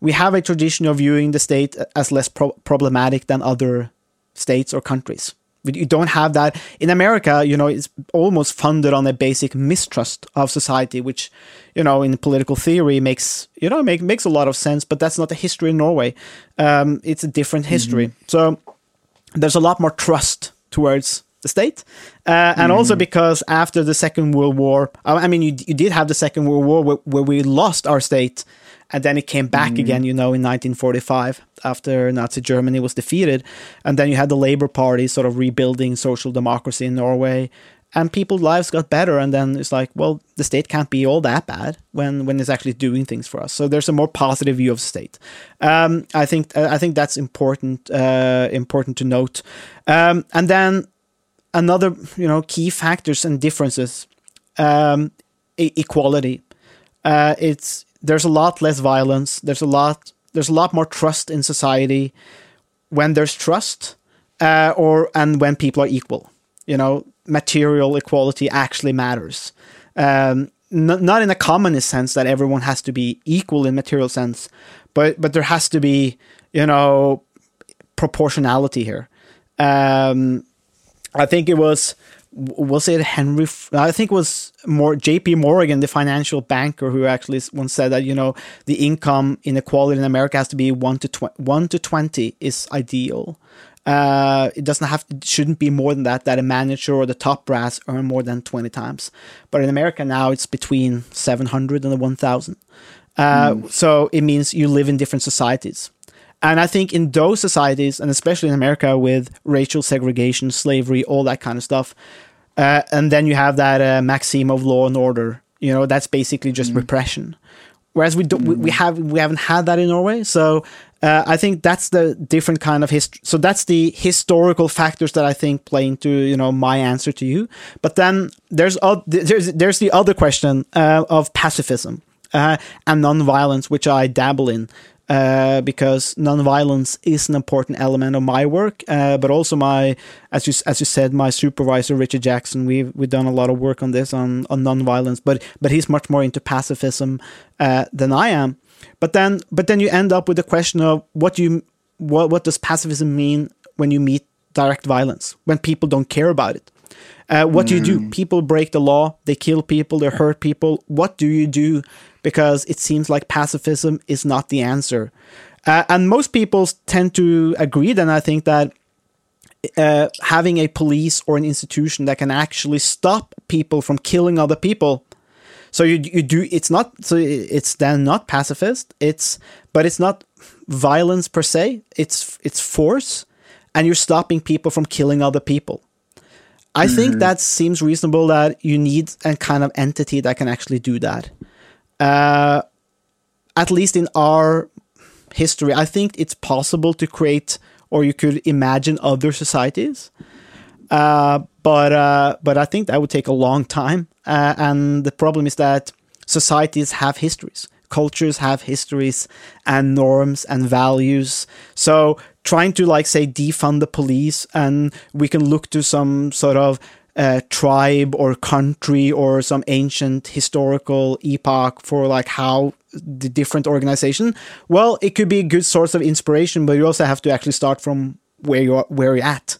we have a tradition of viewing the state as less pro- problematic than other states or countries. You don't have that in America. You know, it's almost funded on a basic mistrust of society, which, you know, in political theory makes you know make makes a lot of sense. But that's not the history in Norway. Um, it's a different history. Mm-hmm. So there's a lot more trust towards the state, uh, and mm-hmm. also because after the Second World War, I mean, you you did have the Second World War where, where we lost our state and then it came back mm. again, you know, in 1945 after Nazi Germany was defeated, and then you had the Labour Party sort of rebuilding social democracy in Norway, and people's lives got better. And then it's like, well, the state can't be all that bad when when it's actually doing things for us. So there's a more positive view of state. Um, I think I think that's important uh, important to note. Um, and then another you know key factors and differences um, e- equality. Uh, it's there's a lot less violence. There's a lot there's a lot more trust in society when there's trust, uh, or and when people are equal. You know, material equality actually matters. Um, n- not in a communist sense that everyone has to be equal in material sense, but but there has to be you know proportionality here. Um, I think it was we'll say Henry, I think it was more J.P. Morgan, the financial banker, who actually once said that you know the income inequality in America has to be one to tw- one to twenty is ideal. Uh, it doesn't have it shouldn't be more than that. That a manager or the top brass earn more than twenty times, but in America now it's between seven hundred and one thousand. Uh, mm. So it means you live in different societies. And I think in those societies, and especially in America with racial segregation, slavery, all that kind of stuff, uh, and then you have that uh, maxim of law and order. You know, that's basically just mm. repression. Whereas we don't, mm. we, we, have we haven't had that in Norway. So uh, I think that's the different kind of history. So that's the historical factors that I think play into you know my answer to you. But then there's there's there's the other question uh, of pacifism uh, and nonviolence, which I dabble in uh, because nonviolence is an important element of my work, uh, but also my, as you as you said, my supervisor Richard Jackson. We've we've done a lot of work on this on on nonviolence, but but he's much more into pacifism uh, than I am. But then but then you end up with the question of what do you what what does pacifism mean when you meet direct violence when people don't care about it. Uh, what mm. do you do? Hmm. People break the law, they kill people, they hurt people. What do you do because it seems like pacifism is not the answer. Uh, and most people tend to agree then I think that uh, having a police or an institution that can actually stop people from killing other people. So you you do it's not so it's then not pacifist. It's but it's not violence per se. It's it's force, and you're stopping people from killing other people. I mm. think that seems reasonable. That you need a kind of entity that can actually do that uh, at least in our history. I think it's possible to create, or you could imagine other societies. Uh, but uh, but I think that would take a long time. Uh, and the problem is that societies have histories, cultures have histories, and norms and values. So trying to like say defund the police, and we can look to some sort of uh, tribe or country or some ancient historical epoch for like how the different organization. Well, it could be a good source of inspiration, but you also have to actually start from where you're where you're at.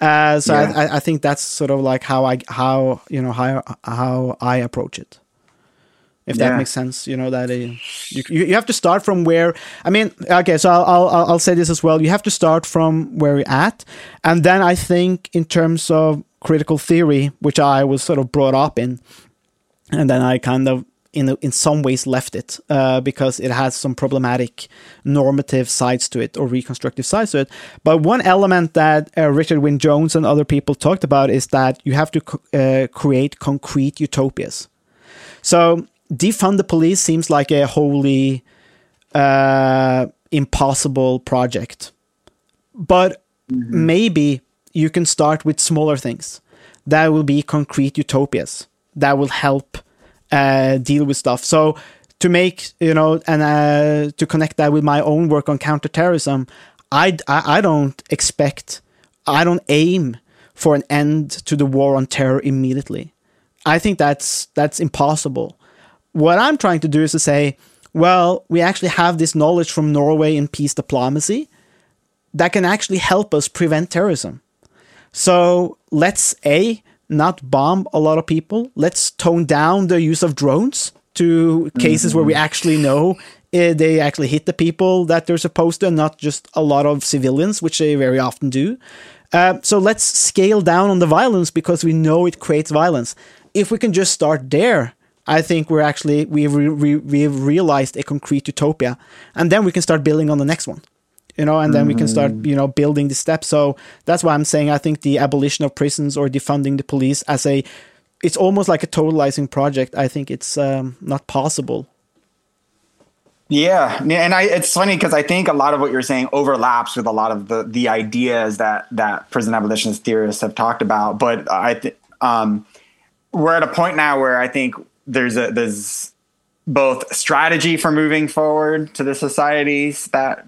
Uh, so Yeah. I, I think that's sort of like how I how you know how how I approach it. If that Yeah. makes sense, you know that uh, you, you you have to start from where. I mean, okay, so I'll, I'll I'll say this as well. You have to start from where you're at, and then I think in terms of critical theory, which I was sort of brought up in, and then I kind of in in some ways left it uh, because it has some problematic normative sides to it or reconstructive sides to it. But one element that uh, Richard Wyn Jones and other people talked about is that you have to co- uh, create concrete utopias. So defund the police seems like a wholly uh, impossible project, but maybe you can start with smaller things that will be concrete utopias that will help uh, deal with stuff. So to make you know and uh, to connect that with my own work on counterterrorism, I, I I don't expect I don't aim for an end to the war on terror immediately. I think that's that's impossible. What I'm trying to do is to say, well, we actually have this knowledge from Norway in peace diplomacy that can actually help us prevent terrorism. So let's a not bomb a lot of people. Let's tone down the use of drones to cases where we actually know eh, they actually hit the people that they're supposed to, and not just a lot of civilians, which they very often do. Uh, so let's scale down on the violence because we know it creates violence. If we can just start there, I think we're actually we've re- re- we've realized a concrete utopia, and then we can start building on the next one you know, and then we can start, you know, building the steps. So that's why I'm saying I think the abolition of prisons or defunding the police as a, it's almost like a totalizing project. I think it's um, not possible. Yeah, and I it's funny because I think a lot of what you're saying overlaps with a lot of the the ideas that that prison abolitionist theorists have talked about. But I think um, we're at a point now where I think there's a there's both strategy for moving forward to the societies that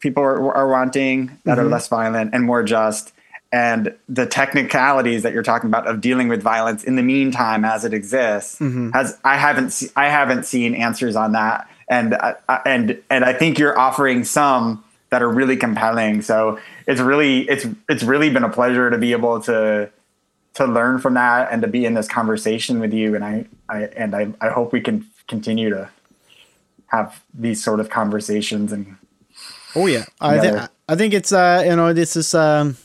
people are, are wanting that are mm-hmm. less violent and more just. And the technicalities that you're talking about of dealing with violence in the meantime as it exists mm-hmm. has I haven't se- I haven't seen answers on that. And I- I- and and I think you're offering some that are really compelling. So it's really it's it's really been a pleasure to be able to to learn from that and to be in this conversation with you. And I, I and I, I hope we can continue to have these sort of conversations and Oh yeah, I think I think it's uh you know this is um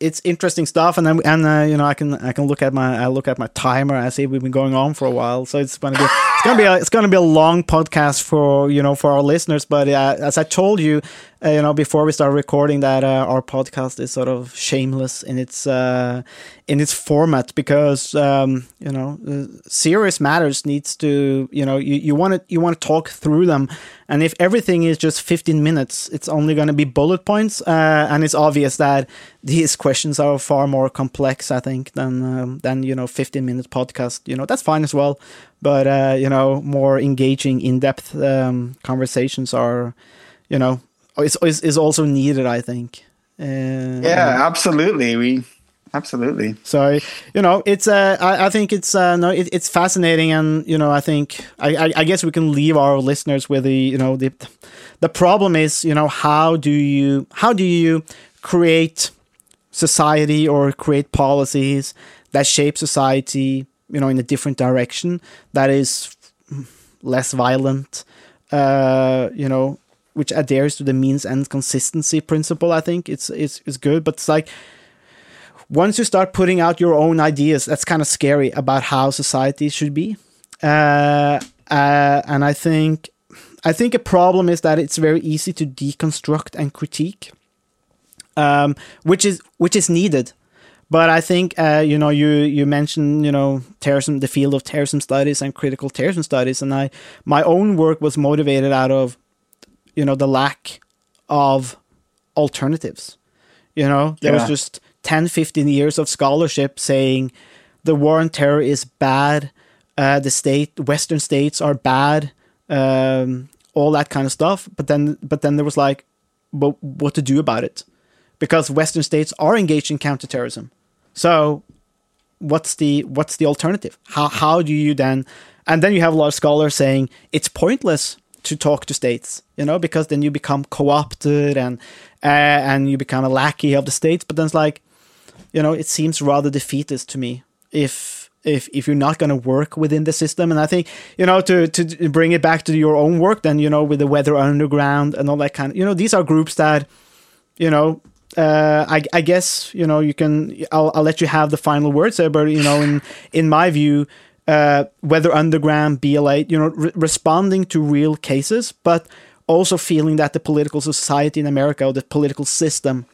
it's interesting stuff and then and uh, you know I can I can look at my I look at my timer I see we've been going on for a while so it's gonna be it's gonna be a, it's gonna be a long podcast for you know for our listeners but uh, as I told you uh, you know before we start recording that uh, our podcast is sort of shameless in its uh in its format because um you know uh, serious matters needs to you know you you want to you want to talk through them and if everything is just 15 minutes it's only going to be bullet points and it's obvious that these questions are far more complex i think than um, than you know 15 minute podcast you know that's fine as well. But uh, you know more engaging in-depth um, conversations are you know is, is, is also needed i think. Uh, yeah absolutely. We absolutely. So you know, it's uh, I, I think it's uh, no, it, it's fascinating, and you know, I think I, I, I guess we can leave our listeners with the you know the the problem is you know how do you how do you create society or create policies that shape society you know in a different direction that is less violent, uh, you know, which adheres to the means ends consistency principle. I think it's it's it's good, but it's like once you start putting out your own ideas, that's kind of scary about how society should be. Uh, uh, and I think, I think a problem is that it's very easy to deconstruct and critique, um, which is which is needed. But I think uh, you know you you mentioned you know terrorism, the field of terrorism studies and critical terrorism studies, and I my own work was motivated out of you know the lack of alternatives. You know, there Yeah. was just 10, 15 years of scholarship saying the war on terror is bad, uh, the state, Western states are bad, um, all that kind of stuff. But then, but then there was like, but what to do about it? Because Western states are engaged in counterterrorism. So, what's the what's the alternative? How how do you then? And then you have a lot of scholars saying it's pointless to talk to states, you know, because then you become co-opted and uh, and you become a lackey of the states. But then it's like, you know, it seems rather defeatist to me if if if you're not going to work within the system. And I think you know to to bring it back to your own work, then you know with the Weather Underground and all that kind of, you know, these are groups that, you know. Uh, I, I guess you know you can. I'll, I'll let you have the final words there, but you know, in in my view, uh, Weather Underground, BLA, you know, re- responding to real cases, but also feeling that the political society in America or the political system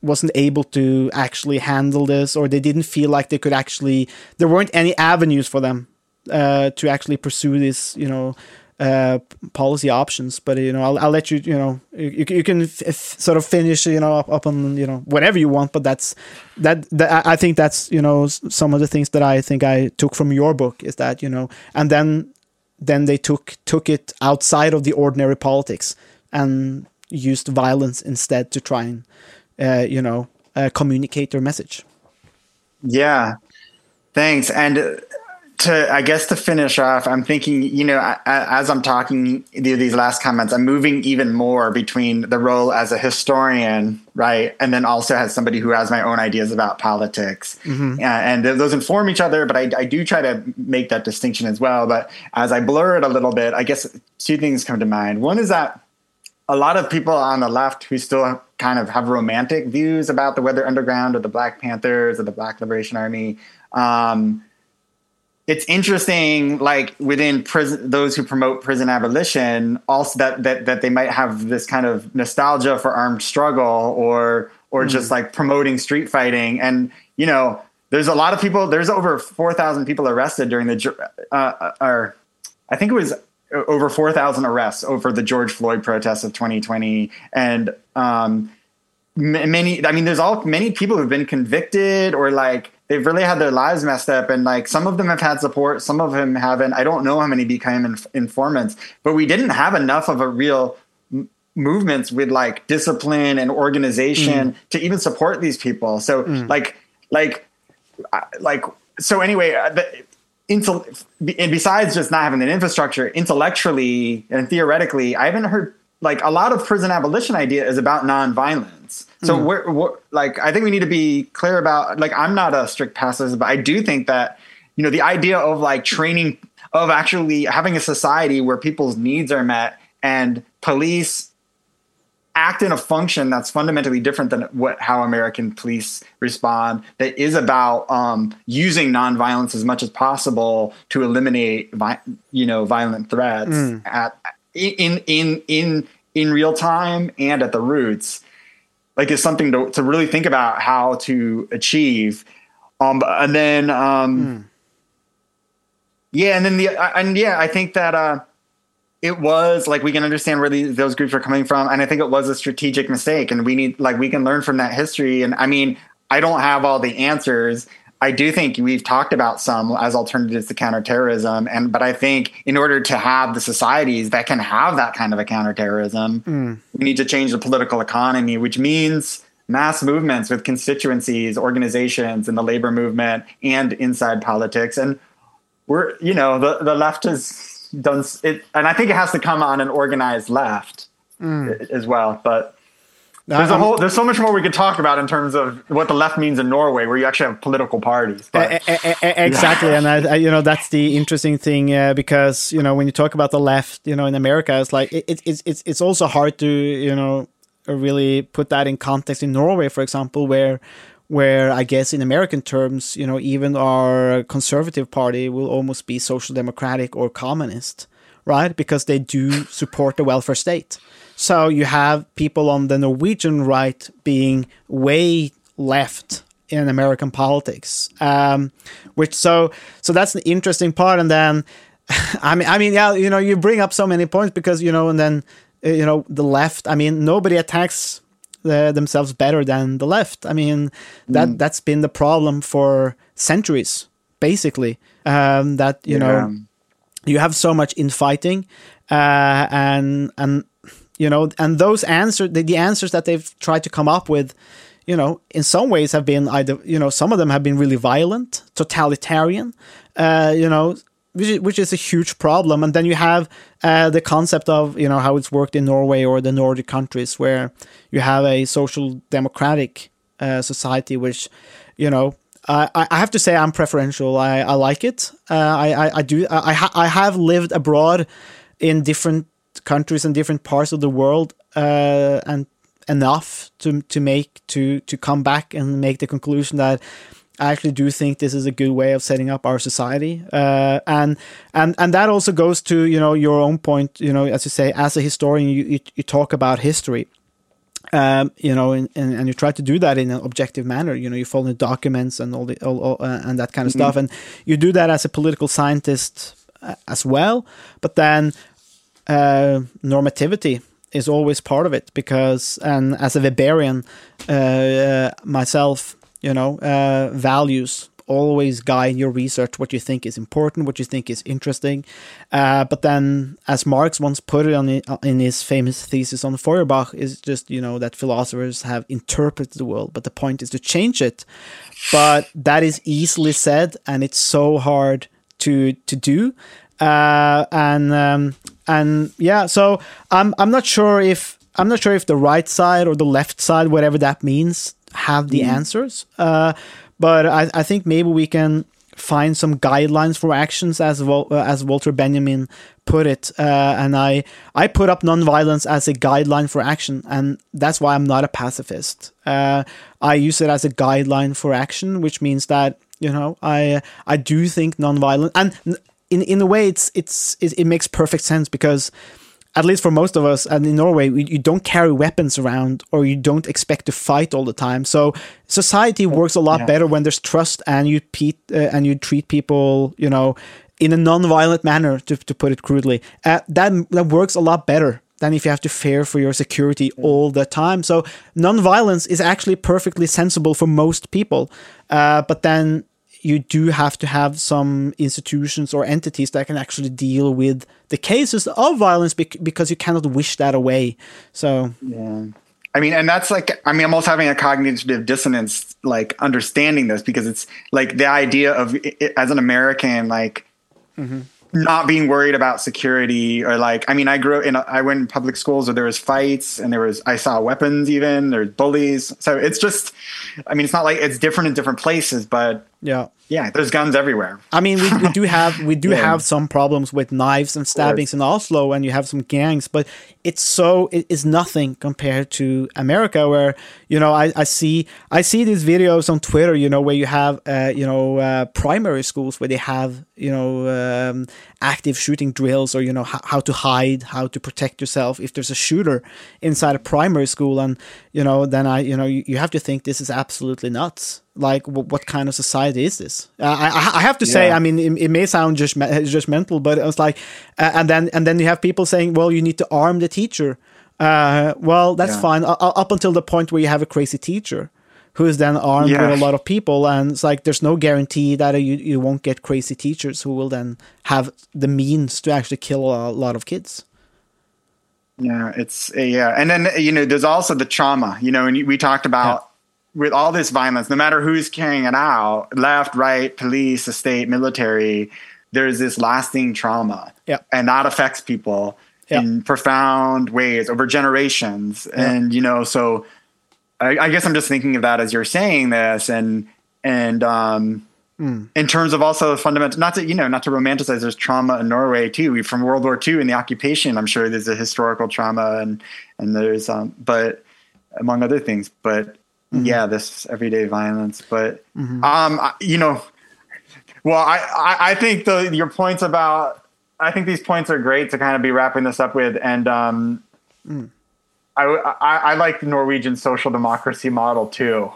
wasn't able to actually handle this, or they didn't feel like they could actually. There weren't any avenues for them uh, to actually pursue this, you know, uh, policy options. But you know, I'll, I'll let you, you know, you, you can f- sort of finish, you know, up, up on you know whatever you want. But that's that, that. I think that's you know some of the things that I think I took from your book is that you know, and then then they took took it outside of the ordinary politics and used violence instead to try and uh, you know uh, communicate their message. Yeah, thanks. And uh, to, I guess to finish off, I'm thinking, you know, I, as I'm talking these last comments, I'm moving even more between the role as a historian, right, and then also as somebody who has my own ideas about politics, Mm-hmm. Uh, and th- those inform each other. But I, I do try to make that distinction as well. But as I blur it a little bit, I guess two things come to mind. One is that a lot of people on the left who still kind of have romantic views about the Weather Underground or the Black Panthers or the Black Liberation Army. Um, it's interesting, like within prison, those who promote prison abolition, also that that that they might have this kind of nostalgia for armed struggle or or just like promoting street fighting. And you know, there's a lot of people. There's over four thousand people arrested during the, uh, uh, or I think it was over 4,000 arrests over the George Floyd protests of 2020. And um, m- many, I mean, there's all many people who've been convicted or like they've really had their lives messed up. And like some of them have had support, some of them haven't. I don't know how many became inf- informants, but we didn't have enough of a real m- movements with like discipline and organization to even support these people. So like, like, uh, like, so anyway, uh, the, intel- and besides just not having an infrastructure intellectually and theoretically i haven't heard like a lot of prison abolition idea is about nonviolence so we're, we're like i think we need to be clear about like i'm not a strict pacifist but i do think that you know the idea of like training of actually having a society where people's needs are met and police act in a function that's fundamentally different than what how American police respond. That is about um, using nonviolence as much as possible to eliminate, vi- you know, violent threats at in in in in real time and at the roots. Like is something to to really think about how to achieve. Um, and then um, yeah, and then the and yeah, I think that. Uh, it was like we can understand where these, those groups are coming from and i think it was a strategic mistake and we need like we can learn from that history and i mean i don't have all the answers i do think we've talked about some as alternatives to counterterrorism and but i think in order to have the societies that can have that kind of a counterterrorism mm. we need to change the political economy which means mass movements with constituencies organizations in the labor movement and inside politics. And we're you know the the left has done it and i think it has to come on an organized left mm. a- as well but there's a whole there's so much more we could talk about in terms of what the left means in norway where you actually have political parties but E- e- e- exactly, and I, I, you know that's the interesting thing uh, because you know when you talk about the left, you know in America, it's like it, it, it's it's it's also hard to you know really put that in context in Norway, for example, where where I guess in American terms, you know, even our conservative party will almost be social democratic or communist, right? Because they do support the welfare state. So you have people on the Norwegian right being way left in American politics, um, which so so that's an interesting part. And then, I mean, I mean, yeah, you know, you bring up so many points because you know, and then uh, you know the left. I mean, nobody attacks uh, themselves better than the left. I mean, that Mm. that's been the problem for centuries, basically. Um, that you know you have so much infighting, uh, and and you know, and those answers, the, the answers that they've tried to come up with, you know, in some ways have been either, you know, some of them have been really violent, totalitarian, uh, you know, which is, which is a huge problem. And then you have uh, the concept of, you know, how it's worked in Norway or the Nordic countries, where you have a social democratic uh, society, which, you know, I, I have to say I'm preferential. I, I like it. Uh, I, I, I do. I, I, ha- I have lived abroad in different countries and different parts of the world, uh, and enough to to make to to come back and make the conclusion that I actually do think this is a good way of setting up our society, uh, and and and that also goes to you know your own point. You know, as you say, as a historian, you you, you talk about history um, you know, and, and, and you try to do that in an objective manner. You know, you follow the documents and all the all, all, uh, and that kind of stuff, and you do that as a political scientist uh, as well. But then uh, normativity is always part of it because, and as a Weberian uh, uh, myself, you know, uh, values always guide your research what you think is important what you think is interesting. Uh, but then as marx once put it on the, in his famous thesis on feuerbach is just you know that philosophers have interpreted the world but the point is to change it. But that is easily said and it's so hard to to do. Uh, and um, and yeah so i'm i'm not sure if i'm not sure if the right side or the left side whatever that means have the answers. Uh, but I, I think maybe we can find some guidelines for actions as Wal- uh, as Walter Benjamin put it. Uh, and I I put up nonviolence as a guideline for action and that's why I'm not a pacifist. Uh, I use it as a guideline for action which means that you know I I do think nonviolent and in in a way it's it's it, it makes perfect sense because at least for most of us, and in Norway, we, you don't carry weapons around or you don't expect to fight all the time. So society works a lot Yeah. better when there's trust and you pe- uh, and you treat people, you know, in a non-violent manner, to, to put it crudely. Uh, that that works a lot better than if you have to fear for your security all the time. So non-violence is actually perfectly sensible for most people, uh, but then you do have to have some institutions or entities that can actually deal with the cases of violence bec- because you cannot wish that away. So Yeah. I mean, and that's like, I mean, I'm also having a cognitive dissonance, like understanding this because it's like the idea of i- i- as an American, like mm-hmm. not being worried about security or like, I mean, I grew up in, I went in public schools where there was fights and there was, I saw weapons even, there's bullies. So it's just, I mean, it's not like it's different in different places, but yeah. yeah, there's guns everywhere. I mean, we, we do have we do Yeah. have some problems with knives and stabbings in Oslo, and you have some gangs, but it's so it is nothing compared to America, where you know I, I see I see these videos on Twitter, you know, where you have uh, you know uh, primary schools where they have you know um, active shooting drills, or you know how, how to hide, how to protect yourself if there's a shooter inside a primary school, and you know then I you know you, you have to think this is absolutely nuts like what kind of society is this uh, I, I I have to say i mean it, it may sound just just mental but it's like uh, and then and then you have people saying well you need to arm the teacher uh, well that's Yeah. fine up until the point where you have a crazy teacher who is then armed Yeah. with a lot of people and it's like there's no guarantee that you, you won't get crazy teachers who will then have the means to actually kill a lot of kids Yeah, it's yeah, and then you know, there's also the trauma. You know, and we talked about with all this violence, no matter who's carrying it out, left, right, police, the state, military, there's this lasting trauma, Yeah. and that affects people Yeah. in profound ways over generations. And you know, so I, I guess I'm just thinking of that as you're saying this, and and um, in terms of also the fundamental, not to you know, not to romanticize. There's trauma in Norway too. We from World War II and the occupation. I'm sure there's a historical trauma and and there's um, but among other things. But yeah, this everyday violence. But um, you know, well, I I, I think the your points about I think these points are great to kind of be wrapping this up with, and um, I, I I like the Norwegian social democracy model too.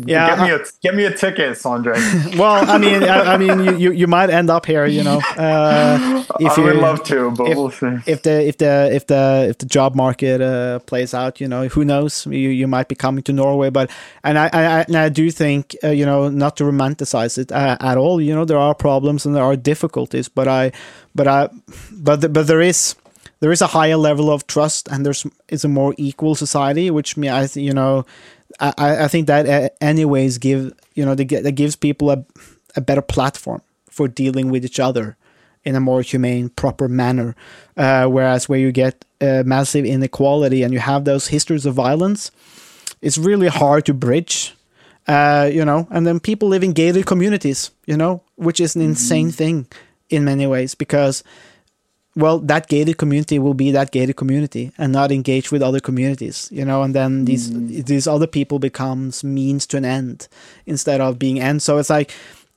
Yeah, get me a get me a ticket, Sondre. well, I mean, I, I mean, you, you, you might end up here, you know. Uh, if I would you- love to, but if, we'll see. if the if the if the if the job market uh, plays out, you know, who knows? You you might be coming to Norway, but and I I, I- and I do think uh, you know not to romanticize it uh, at all. You know, there are problems and there are difficulties, but I but I but the, but there is there is a higher level of trust and there's it's a more equal society, which me I you know I I- I think that uh, anyways give you know that gives people a a better platform for dealing with each other in a more humane, proper manner. Uh, whereas where you get uh, massive inequality and you have those histories of violence, it's really hard to bridge. Uh, you know, and then people live in gated communities, you know, which is an insane thing in many ways because, well, that gated community will be that gated community and not engage with other communities, you know, and then these these other people becomes means to an end instead of being end. So it's like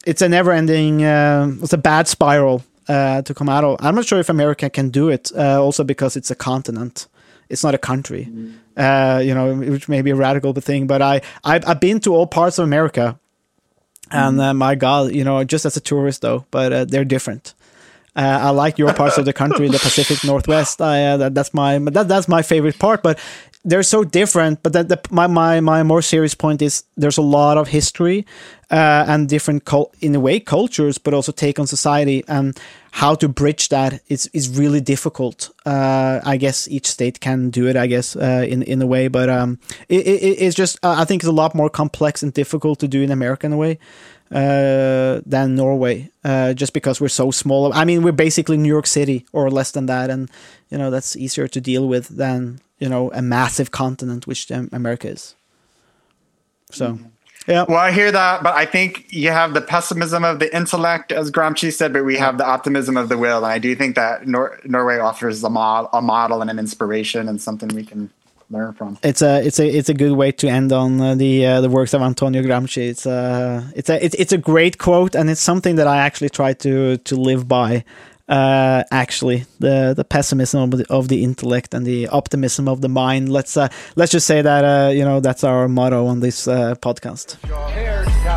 it's a never ending, uh, it's a bad spiral uh, to come out of. I'm not sure if America can do it, uh, also because it's a continent, it's not a country. Uh, you know, which may be a radical thing, but I I've, I've been to all parts of America, and uh, my God, you know, just as a tourist though, but uh, they're different. Uh, I like your parts of the country, the Pacific Northwest. I, uh, that, that's my that, that's my favorite part. But they're so different. But that the, my my my more serious point is there's a lot of history uh, and different cul- in a way cultures, but also take on society and how to bridge that is is really difficult. Uh, I guess each state can do it. I guess uh, in in a way, but um, it, it, it's just uh, I think it's a lot more complex and difficult to do in America in a way uh, than Norway, uh, just because we're so small. I mean, we're basically New York City or less than that, and you know that's easier to deal with than you know a massive continent, which um, America is. So, yeah, Well, I hear that, but I think you have the pessimism of the intellect, as Gramsci said, but we have the optimism of the will. And I do think that Nor- Norway offers a, mod- a model and an inspiration and something we can learn from. it's a it's a it's a good way to end on uh, the uh, the works of Antonio Gramsci. It's a it's a it's, it's a great quote, and it's something that I actually try to to live by. Uh, actually, the the pessimism of the, of the intellect and the optimism of the mind. Let's uh, let's just say that uh, you know that's our motto on this uh, podcast.